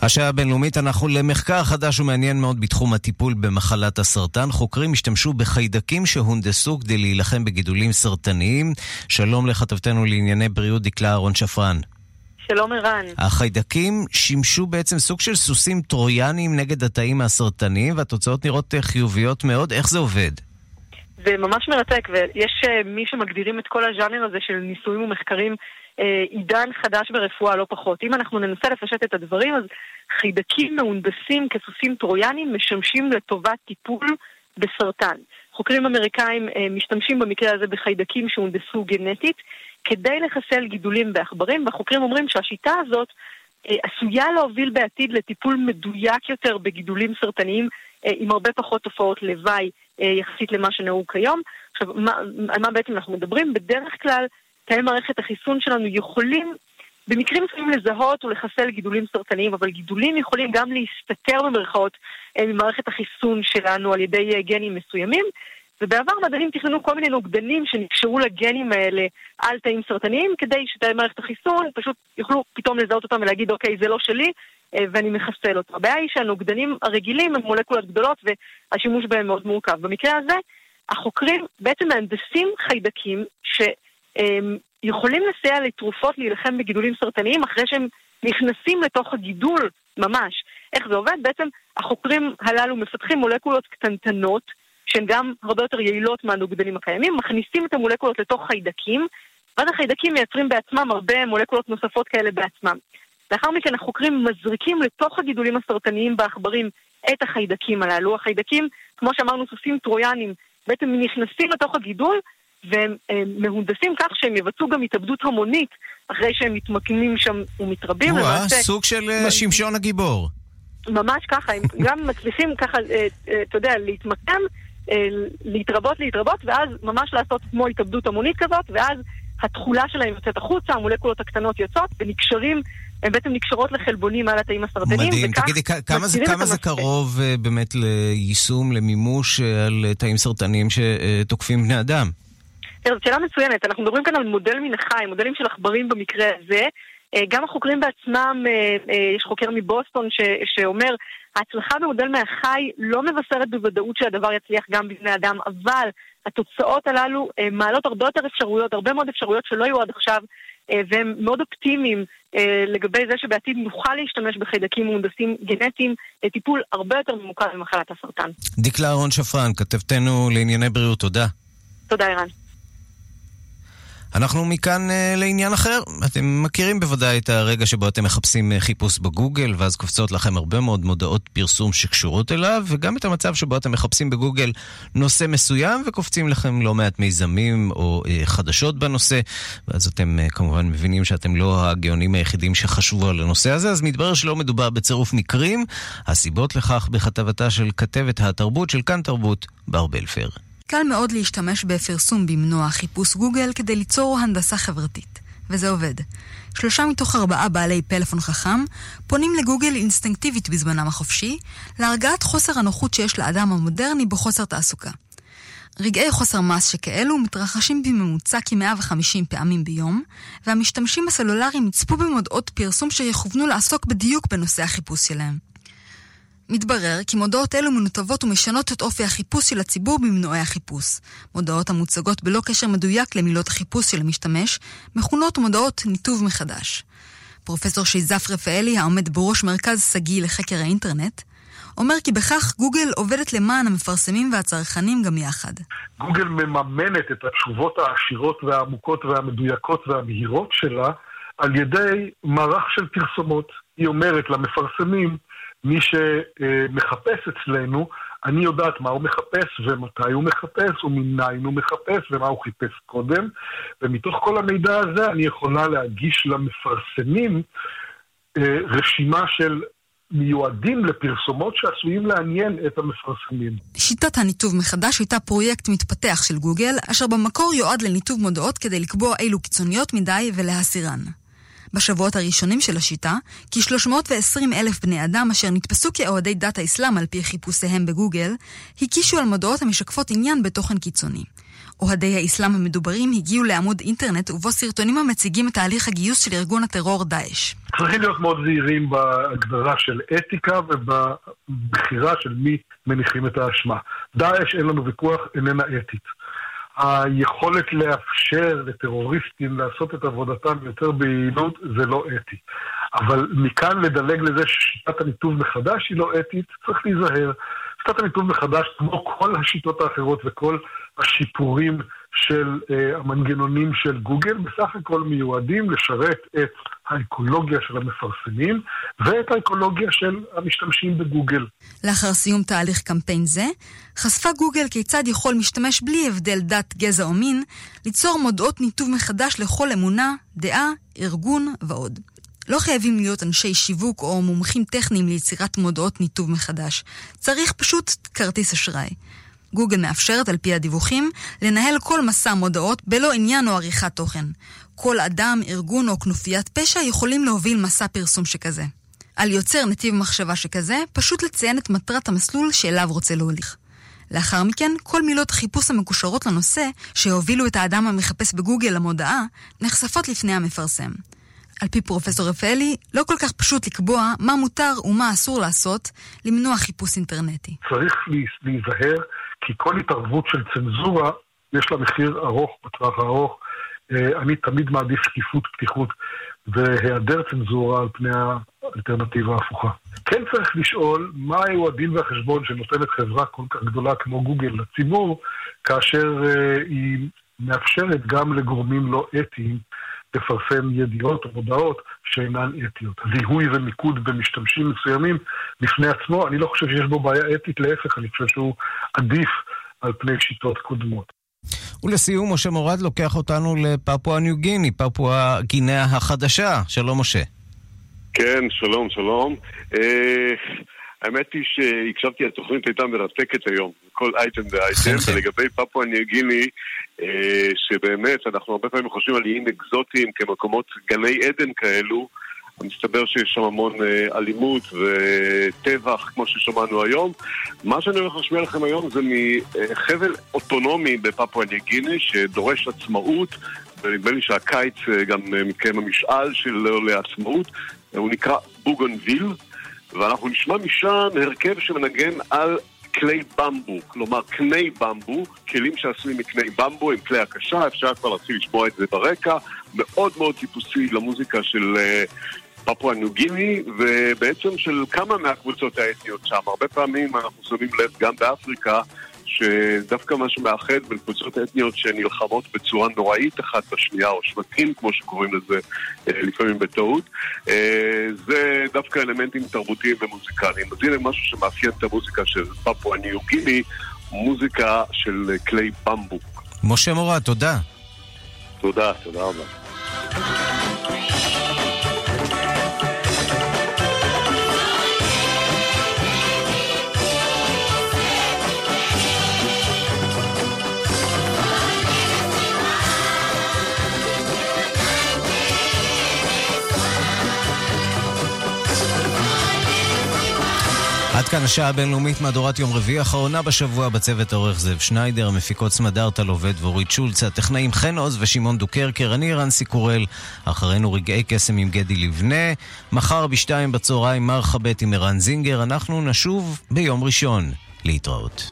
השעה הבינלאומית אנחנו למחקר חדש ומעניין מאוד בתחום הטיפול במחלת הסרטן. חוקרים השתמשו בחיידקים שהונדסו כדי להילחם בגידולים סרטניים. שלום לכתבתנו לענייני בריאות דקלה אהרון שפרן. שלום ערן. החיידקים שימשו בעצם סוג של סוסים טרויאניים נגד התאים הסרטניים, והתוצאות נראות חיוביות מאוד. איך זה עובד? זה ממש מרתק, ויש uh, מי שמגדירים את כל הז'אנר הזה של ניסויים ומחקרים uh, עידן חדש ברפואה, לא פחות. אם אנחנו ננסה לפשט את הדברים, אז חיידקים מהונדסים כסוסים טרויאניים משמשים לטובת טיפול בסרטן. חוקרים אמריקאים משתמשים במקרה הזה בחיידקים שהונדסו גנטית. כדי לחסל גידולים בעכברים, והחוקרים אומרים שהשיטה הזאת אה, עשויה להוביל בעתיד לטיפול מדויק יותר בגידולים סרטניים אה, עם הרבה פחות תופעות לוואי אה, יחסית למה שנהוג כיום. עכשיו, מה, על מה בעצם אנחנו מדברים? בדרך כלל תאי מערכת החיסון שלנו יכולים במקרים מסוימים לזהות ולחסל גידולים סרטניים, אבל גידולים יכולים גם להסתתר במרכאות ממערכת החיסון שלנו על ידי גנים מסוימים. ובעבר מדענים תכננו כל מיני נוגדנים שנקשרו לגנים האלה על תאים סרטניים, כדי שתאי מערכת החיסון פשוט יוכלו פתאום לזהות אותם ולהגיד, אוקיי, זה לא שלי, אה, ואני מחסל אותו. הבעיה היא שהנוגדנים הרגילים הם מולקולות גדולות והשימוש בהם מאוד מורכב. במקרה הזה, החוקרים בעצם מהנדסים חיידקים שיכולים לסייע לתרופות להילחם בגידולים סרטניים אחרי שהם נכנסים לתוך הגידול ממש. איך זה עובד? בעצם החוקרים הללו מפתחים מולקולות קטנטנות שהן גם הרבה יותר יעילות מהנוגדנים הקיימים, מכניסים את המולקולות לתוך חיידקים, ואז החיידקים מייצרים בעצמם הרבה מולקולות נוספות כאלה בעצמם. לאחר מכן החוקרים מזריקים לתוך הגידולים הסרטניים בעכברים את החיידקים הללו. החיידקים, כמו שאמרנו, סוסים טרויאנים, בעצם נכנסים לתוך הגידול והם מהונדסים כך שהם יבצעו גם התאבדות המונית אחרי שהם מתמקמים שם ומתרבים. וואה, סוג של אה, שמשון הגיבור. ממש ככה, הם גם מצליחים ככה, אה, אה, אתה יודע, להתמקם, להתרבות, להתרבות, ואז ממש לעשות כמו התאבדות המונית כזאת, ואז התכולה שלהם יוצאת החוצה, המולקולות הקטנות יוצאות, ונקשרים, הן בעצם נקשרות לחלבונים על התאים הסרטניים. מדהים, תגידי, כמה זה, כמה זה קרוב באמת ליישום, למימוש על תאים סרטניים שתוקפים בני אדם? תראה, זו שאלה מצוינת. אנחנו מדברים כאן על מודל מן החי, מודלים של עכברים במקרה הזה. גם החוקרים בעצמם, יש חוקר מבוסטון ש, שאומר, ההצלחה במודל מהחי לא מבשרת בוודאות שהדבר יצליח גם בבני אדם, אבל התוצאות הללו מעלות הרבה יותר אפשרויות, הרבה מאוד אפשרויות שלא היו עד עכשיו, והם מאוד אופטימיים לגבי זה שבעתיד נוכל להשתמש בחיידקים מהונדסים גנטיים לטיפול הרבה יותר ממוקד במחלת הסרטן. דקלה אהרון שפרן, כתבתנו לענייני בריאות, תודה. תודה, ערן. אנחנו מכאן uh, לעניין אחר. אתם מכירים בוודאי את הרגע שבו אתם מחפשים uh, חיפוש בגוגל, ואז קופצות לכם הרבה מאוד מודעות פרסום שקשורות אליו, וגם את המצב שבו אתם מחפשים בגוגל נושא מסוים, וקופצים לכם לא מעט מיזמים או uh, חדשות בנושא, ואז אתם uh, כמובן מבינים שאתם לא הגאונים היחידים שחשבו על הנושא הזה, אז מתברר שלא מדובר בצירוף מקרים. הסיבות לכך בכתבתה של כתבת התרבות של כאן תרבות, בר בלפר. קל מאוד להשתמש בפרסום במנוע חיפוש גוגל כדי ליצור הנדסה חברתית. וזה עובד. שלושה מתוך ארבעה בעלי פלאפון חכם פונים לגוגל אינסטינקטיבית בזמנם החופשי, להרגעת חוסר הנוחות שיש לאדם המודרני בחוסר תעסוקה. רגעי חוסר מס שכאלו מתרחשים בממוצע כ-150 פעמים ביום, והמשתמשים הסלולריים יצפו במודעות פרסום שיכוונו לעסוק בדיוק בנושא החיפוש שלהם. מתברר כי מודעות אלו מנותבות ומשנות את אופי החיפוש של הציבור במנועי החיפוש. מודעות המוצגות בלא קשר מדויק למילות החיפוש של המשתמש, מכונות מודעות ניתוב מחדש. פרופסור שיזף רפאלי, העומד בראש מרכז שגיא לחקר האינטרנט, אומר כי בכך גוגל עובדת למען המפרסמים והצרכנים גם יחד. גוגל מממנת את התשובות העשירות והעמוקות והמדויקות והמהירות שלה על ידי מערך של פרסומות. היא אומרת למפרסמים, מי שמחפש אצלנו, אני יודעת מה הוא מחפש ומתי הוא מחפש ומניין הוא מחפש ומה הוא חיפש קודם, ומתוך כל המידע הזה אני יכולה להגיש למפרסמים אה, רשימה של מיועדים לפרסומות שעשויים לעניין את המפרסמים. שיטת הניתוב מחדש הייתה פרויקט מתפתח של גוגל, אשר במקור יועד לניתוב מודעות כדי לקבוע אילו קיצוניות מדי ולהסירן. בשבועות הראשונים של השיטה, כ-320 אלף בני אדם אשר נתפסו כאוהדי דת האסלאם על פי חיפושיהם בגוגל, הקישו על מודעות המשקפות עניין בתוכן קיצוני. אוהדי האסלאם המדוברים הגיעו לעמוד אינטרנט ובו סרטונים המציגים את תהליך הגיוס של ארגון הטרור דאעש. צריכים להיות מאוד זהירים בהגדרה של אתיקה ובבחירה של מי מניחים את האשמה. דאעש, אין לנו ויכוח, איננה אתית. היכולת לאפשר לטרוריסטים לעשות את עבודתם יותר ביעילות זה לא אתי. אבל מכאן לדלג לזה ששיטת הניתוב מחדש היא לא אתית, צריך להיזהר. שיטת הניתוב מחדש, כמו כל השיטות האחרות וכל השיפורים של uh, המנגנונים של גוגל, בסך הכל מיועדים לשרת את האקולוגיה של המפרסמים ואת האקולוגיה של המשתמשים בגוגל. לאחר סיום תהליך קמפיין זה, חשפה גוגל כיצד יכול משתמש בלי הבדל דת, גזע או מין, ליצור מודעות ניתוב מחדש לכל אמונה, דעה, ארגון ועוד. לא חייבים להיות אנשי שיווק או מומחים טכניים ליצירת מודעות ניתוב מחדש. צריך פשוט כרטיס אשראי. גוגל מאפשרת, על פי הדיווחים, לנהל כל מסע מודעות בלא עניין או עריכת תוכן. כל אדם, ארגון או כנופיית פשע יכולים להוביל מסע פרסום שכזה. על יוצר נתיב מחשבה שכזה, פשוט לציין את מטרת המסלול שאליו רוצה להוליך. לאחר מכן, כל מילות החיפוש המקושרות לנושא, שהובילו את האדם המחפש בגוגל למודעה, נחשפות לפני המפרסם. על פי פרופסור רפאלי, לא כל כך פשוט לקבוע מה מותר ומה אסור לעשות למנוע חיפוש אינטרנטי. צריך להיזהר, כי כל התערבות של צנזורה, יש לה מחיר ארוך בטווח הארוך. אה, אני תמיד מעדיף שקיפות, פתיחות והיעדר צנזורה על פני האלטרנטיבה ההפוכה. כן צריך לשאול מהו הדין והחשבון שנותנת חברה כל כך גדולה כמו גוגל לציבור, כאשר uh, היא מאפשרת גם לגורמים לא אתיים לפרסם ידיעות או מודעות שאינן אתיות. זיהוי ומיקוד במשתמשים מסוימים בפני עצמו, אני לא חושב שיש בו בעיה אתית, להפך, אני חושב שהוא עדיף על פני שיטות קודמות. ולסיום, משה מורד לוקח אותנו לפפואה ניו גיני, פפואה גינאה החדשה. שלום, משה. כן, שלום, שלום. אה, האמת היא שהקשבתי, התוכנית הייתה מרתקת היום, כל אייטם ואייטם, ולגבי פפואה ניו גיני, אה, שבאמת, אנחנו הרבה פעמים חושבים על איים אקזוטיים כמקומות גלי עדן כאלו, מסתבר שיש שם המון אה, אלימות וטבח, כמו ששמענו היום. מה שאני הולך להשמיע לכם היום זה מחבל אוטונומי בפפואה ניו גיני, שדורש עצמאות, ונדמה לי שהקיץ אה, גם אה, מתקיים המשאל שלו לעצמאות. הוא נקרא בוגונוויל, ואנחנו נשמע משם הרכב שמנגן על כלי במבו, כלומר קני במבו, כלים שעשויים מקני במבו, עם כלי הקשה, אפשר כבר להתחיל לשמוע את זה ברקע, מאוד מאוד טיפוסי למוזיקה של פפואה ניו גיני, ובעצם של כמה מהקבוצות האתניות שם. הרבה פעמים אנחנו שמים לב גם באפריקה, שדווקא מה שמאחד בין קבוצות אתניות שנלחמות בצורה נוראית אחת בשנייה, או שבטים, כמו שקוראים לזה אה, לפעמים בטעות, אה, זה דווקא אלמנטים תרבותיים ומוזיקליים. אז הנה משהו שמאפיין את המוזיקה של פפואה ניו גיני, מוזיקה של כלי במבוק. משה מורה, תודה. תודה, תודה רבה. כאן השעה הבינלאומית מהדורת יום רביעי האחרונה בשבוע בצוות עורך זאב שניידר, המפיקות סמדארטה לובד ואורית שולץ, הטכנאים חן עוז ושמעון דוקרקר, אני רנסי קורל, אחרינו רגעי קסם עם גדי לבנה, מחר בשתיים בצהריים מרחבת עם ערן זינגר, אנחנו נשוב ביום ראשון. להתראות.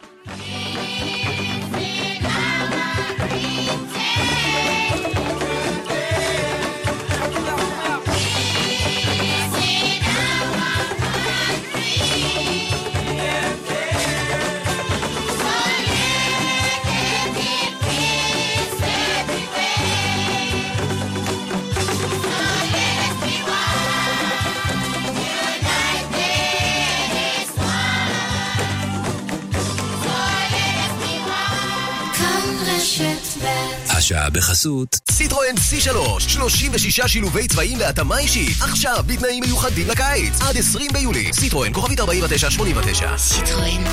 השעה בחסות סיטרואן C3, 36 שילובי צבעים להתאמה אישית, עכשיו בתנאים מיוחדים לקיץ, עד 20 ביולי. סיטרואן, כוכבית 4989. סיטרואן.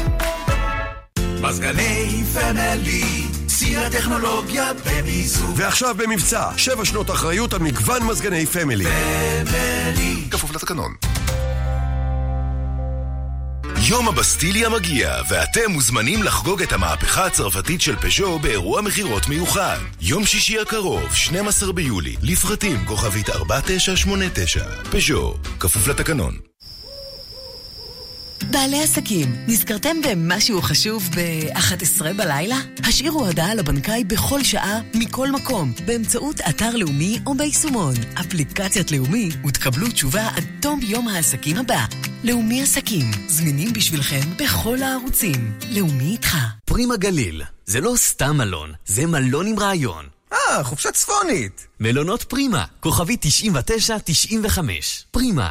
מזגני פמילי, שיא הטכנולוגיה במיזוג. ועכשיו במבצע, 7 שנות אחריות על מגוון מזגני פמילי. פמילי. כפוף לתקנון. יום הבסטיליה מגיע, ואתם מוזמנים לחגוג את המהפכה הצרפתית של פז'ו באירוע מכירות מיוחד. יום שישי הקרוב, 12 ביולי, לפרטים כוכבית 4989. פז'ו, כפוף לתקנון. בעלי עסקים, נזכרתם במשהו חשוב ב-11 בלילה? השאירו הודעה לבנקאי בכל שעה, מכל מקום, באמצעות אתר לאומי או ביישומון, אפליקציית לאומי, ותקבלו תשובה עד תום יום העסקים הבא. לאומי עסקים, זמינים בשבילכם בכל הערוצים. לאומי איתך. פרימה גליל, זה לא סתם מלון, זה מלון עם רעיון. אה, חופשה צפונית. מלונות פרימה, כוכבי 99-95. פרימה.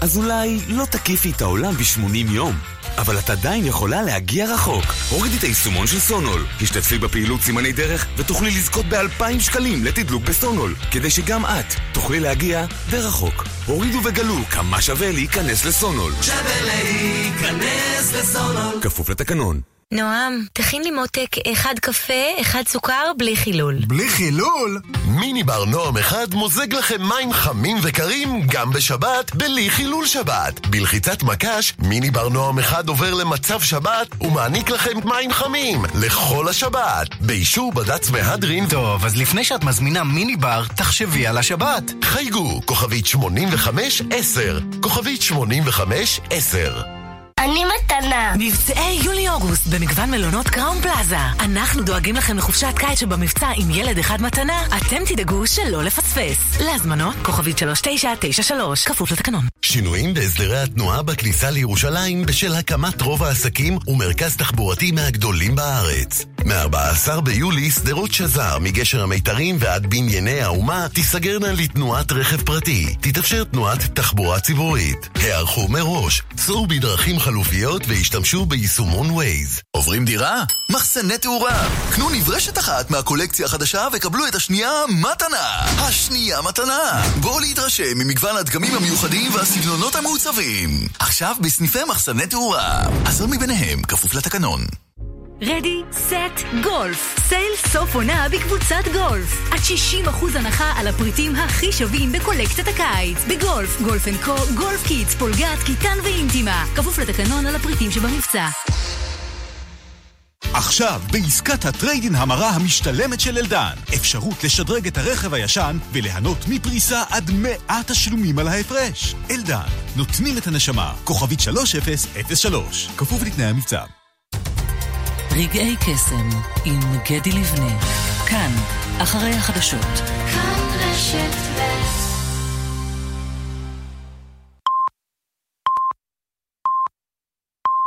אז אולי לא תקיפי את העולם ב-80 יום. אבל את עדיין יכולה להגיע רחוק. הורידי את היישומון של סונול, השתתפי בפעילות סימני דרך, ותוכלי לזכות ב-2,000 שקלים לתדלוק בסונול, כדי שגם את תוכלי להגיע די רחוק. הורידו וגלו כמה שווה להיכנס לסונול. שווה להיכנס לסונול. כפוף לתקנון. נועם, תכין לי מותק אחד קפה, אחד סוכר, בלי חילול. בלי חילול? מיני בר נועם אחד מוזג לכם מים חמים וקרים גם בשבת, בלי חילול שבת. בלחיצת מקש, מיני בר נועם אחד עובר למצב שבת ומעניק לכם מים חמים לכל השבת. באישור בד"ץ מהדרין... טוב, אז לפני שאת מזמינה מיני בר, תחשבי על השבת. חייגו, כוכבית 85-10. כוכבית 85-10. אני מתנה. מבצעי יולי-אוגוסט במגוון מלונות קראון פלאזה. אנחנו דואגים לכם לחופשת קיץ שבמבצע עם ילד אחד מתנה, אתם תדאגו שלא לפספס. להזמנות, כוכבית 3993, כפוף לתקנון. שינויים בהסדרי התנועה בכניסה לירושלים בשל הקמת רוב העסקים ומרכז תחבורתי מהגדולים בארץ. מ-14 ביולי, שדרות שזר מגשר המיתרים ועד בנייני האומה תיסגרנה לתנועת רכב פרטי. תתאפשר תנועת תחבורה ציבורית. הערכו מראש, סעו בדרכים חלופיות והשתמשו ביישומון ווייז. עוברים דירה? מחסני תאורה. קנו נברשת אחת מהקולקציה החדשה וקבלו את השנייה מתנה. השנייה מתנה. בואו להתרשם ממגוון הדגמים המיוחדים והסגנונות המעוצבים. עכשיו בסניפי מחסני תאורה. עשר מביניהם כפוף לתקנון. Ready, set, גולף. Sale סוף עונה בקבוצת גולף. עד 60% הנחה על הפריטים הכי שווים בקולקציית הקיץ. בגולף, גולף אנד קו, גולף קידס, פולגת, קיטן ואינטימה. כפוף לתקנון על הפריטים שבמבצע. עכשיו, בעסקת הטריידין המרה המשתלמת של אלדן, אפשרות לשדרג את הרכב הישן וליהנות מפריסה עד 100 תשלומים על ההפרש. אלדן, נותנים את הנשמה, כוכבית 3003, כפוף לתנאי המבצע. רגעי קסם עם גדי לבנה, כאן, אחרי החדשות. כאן רשת ב'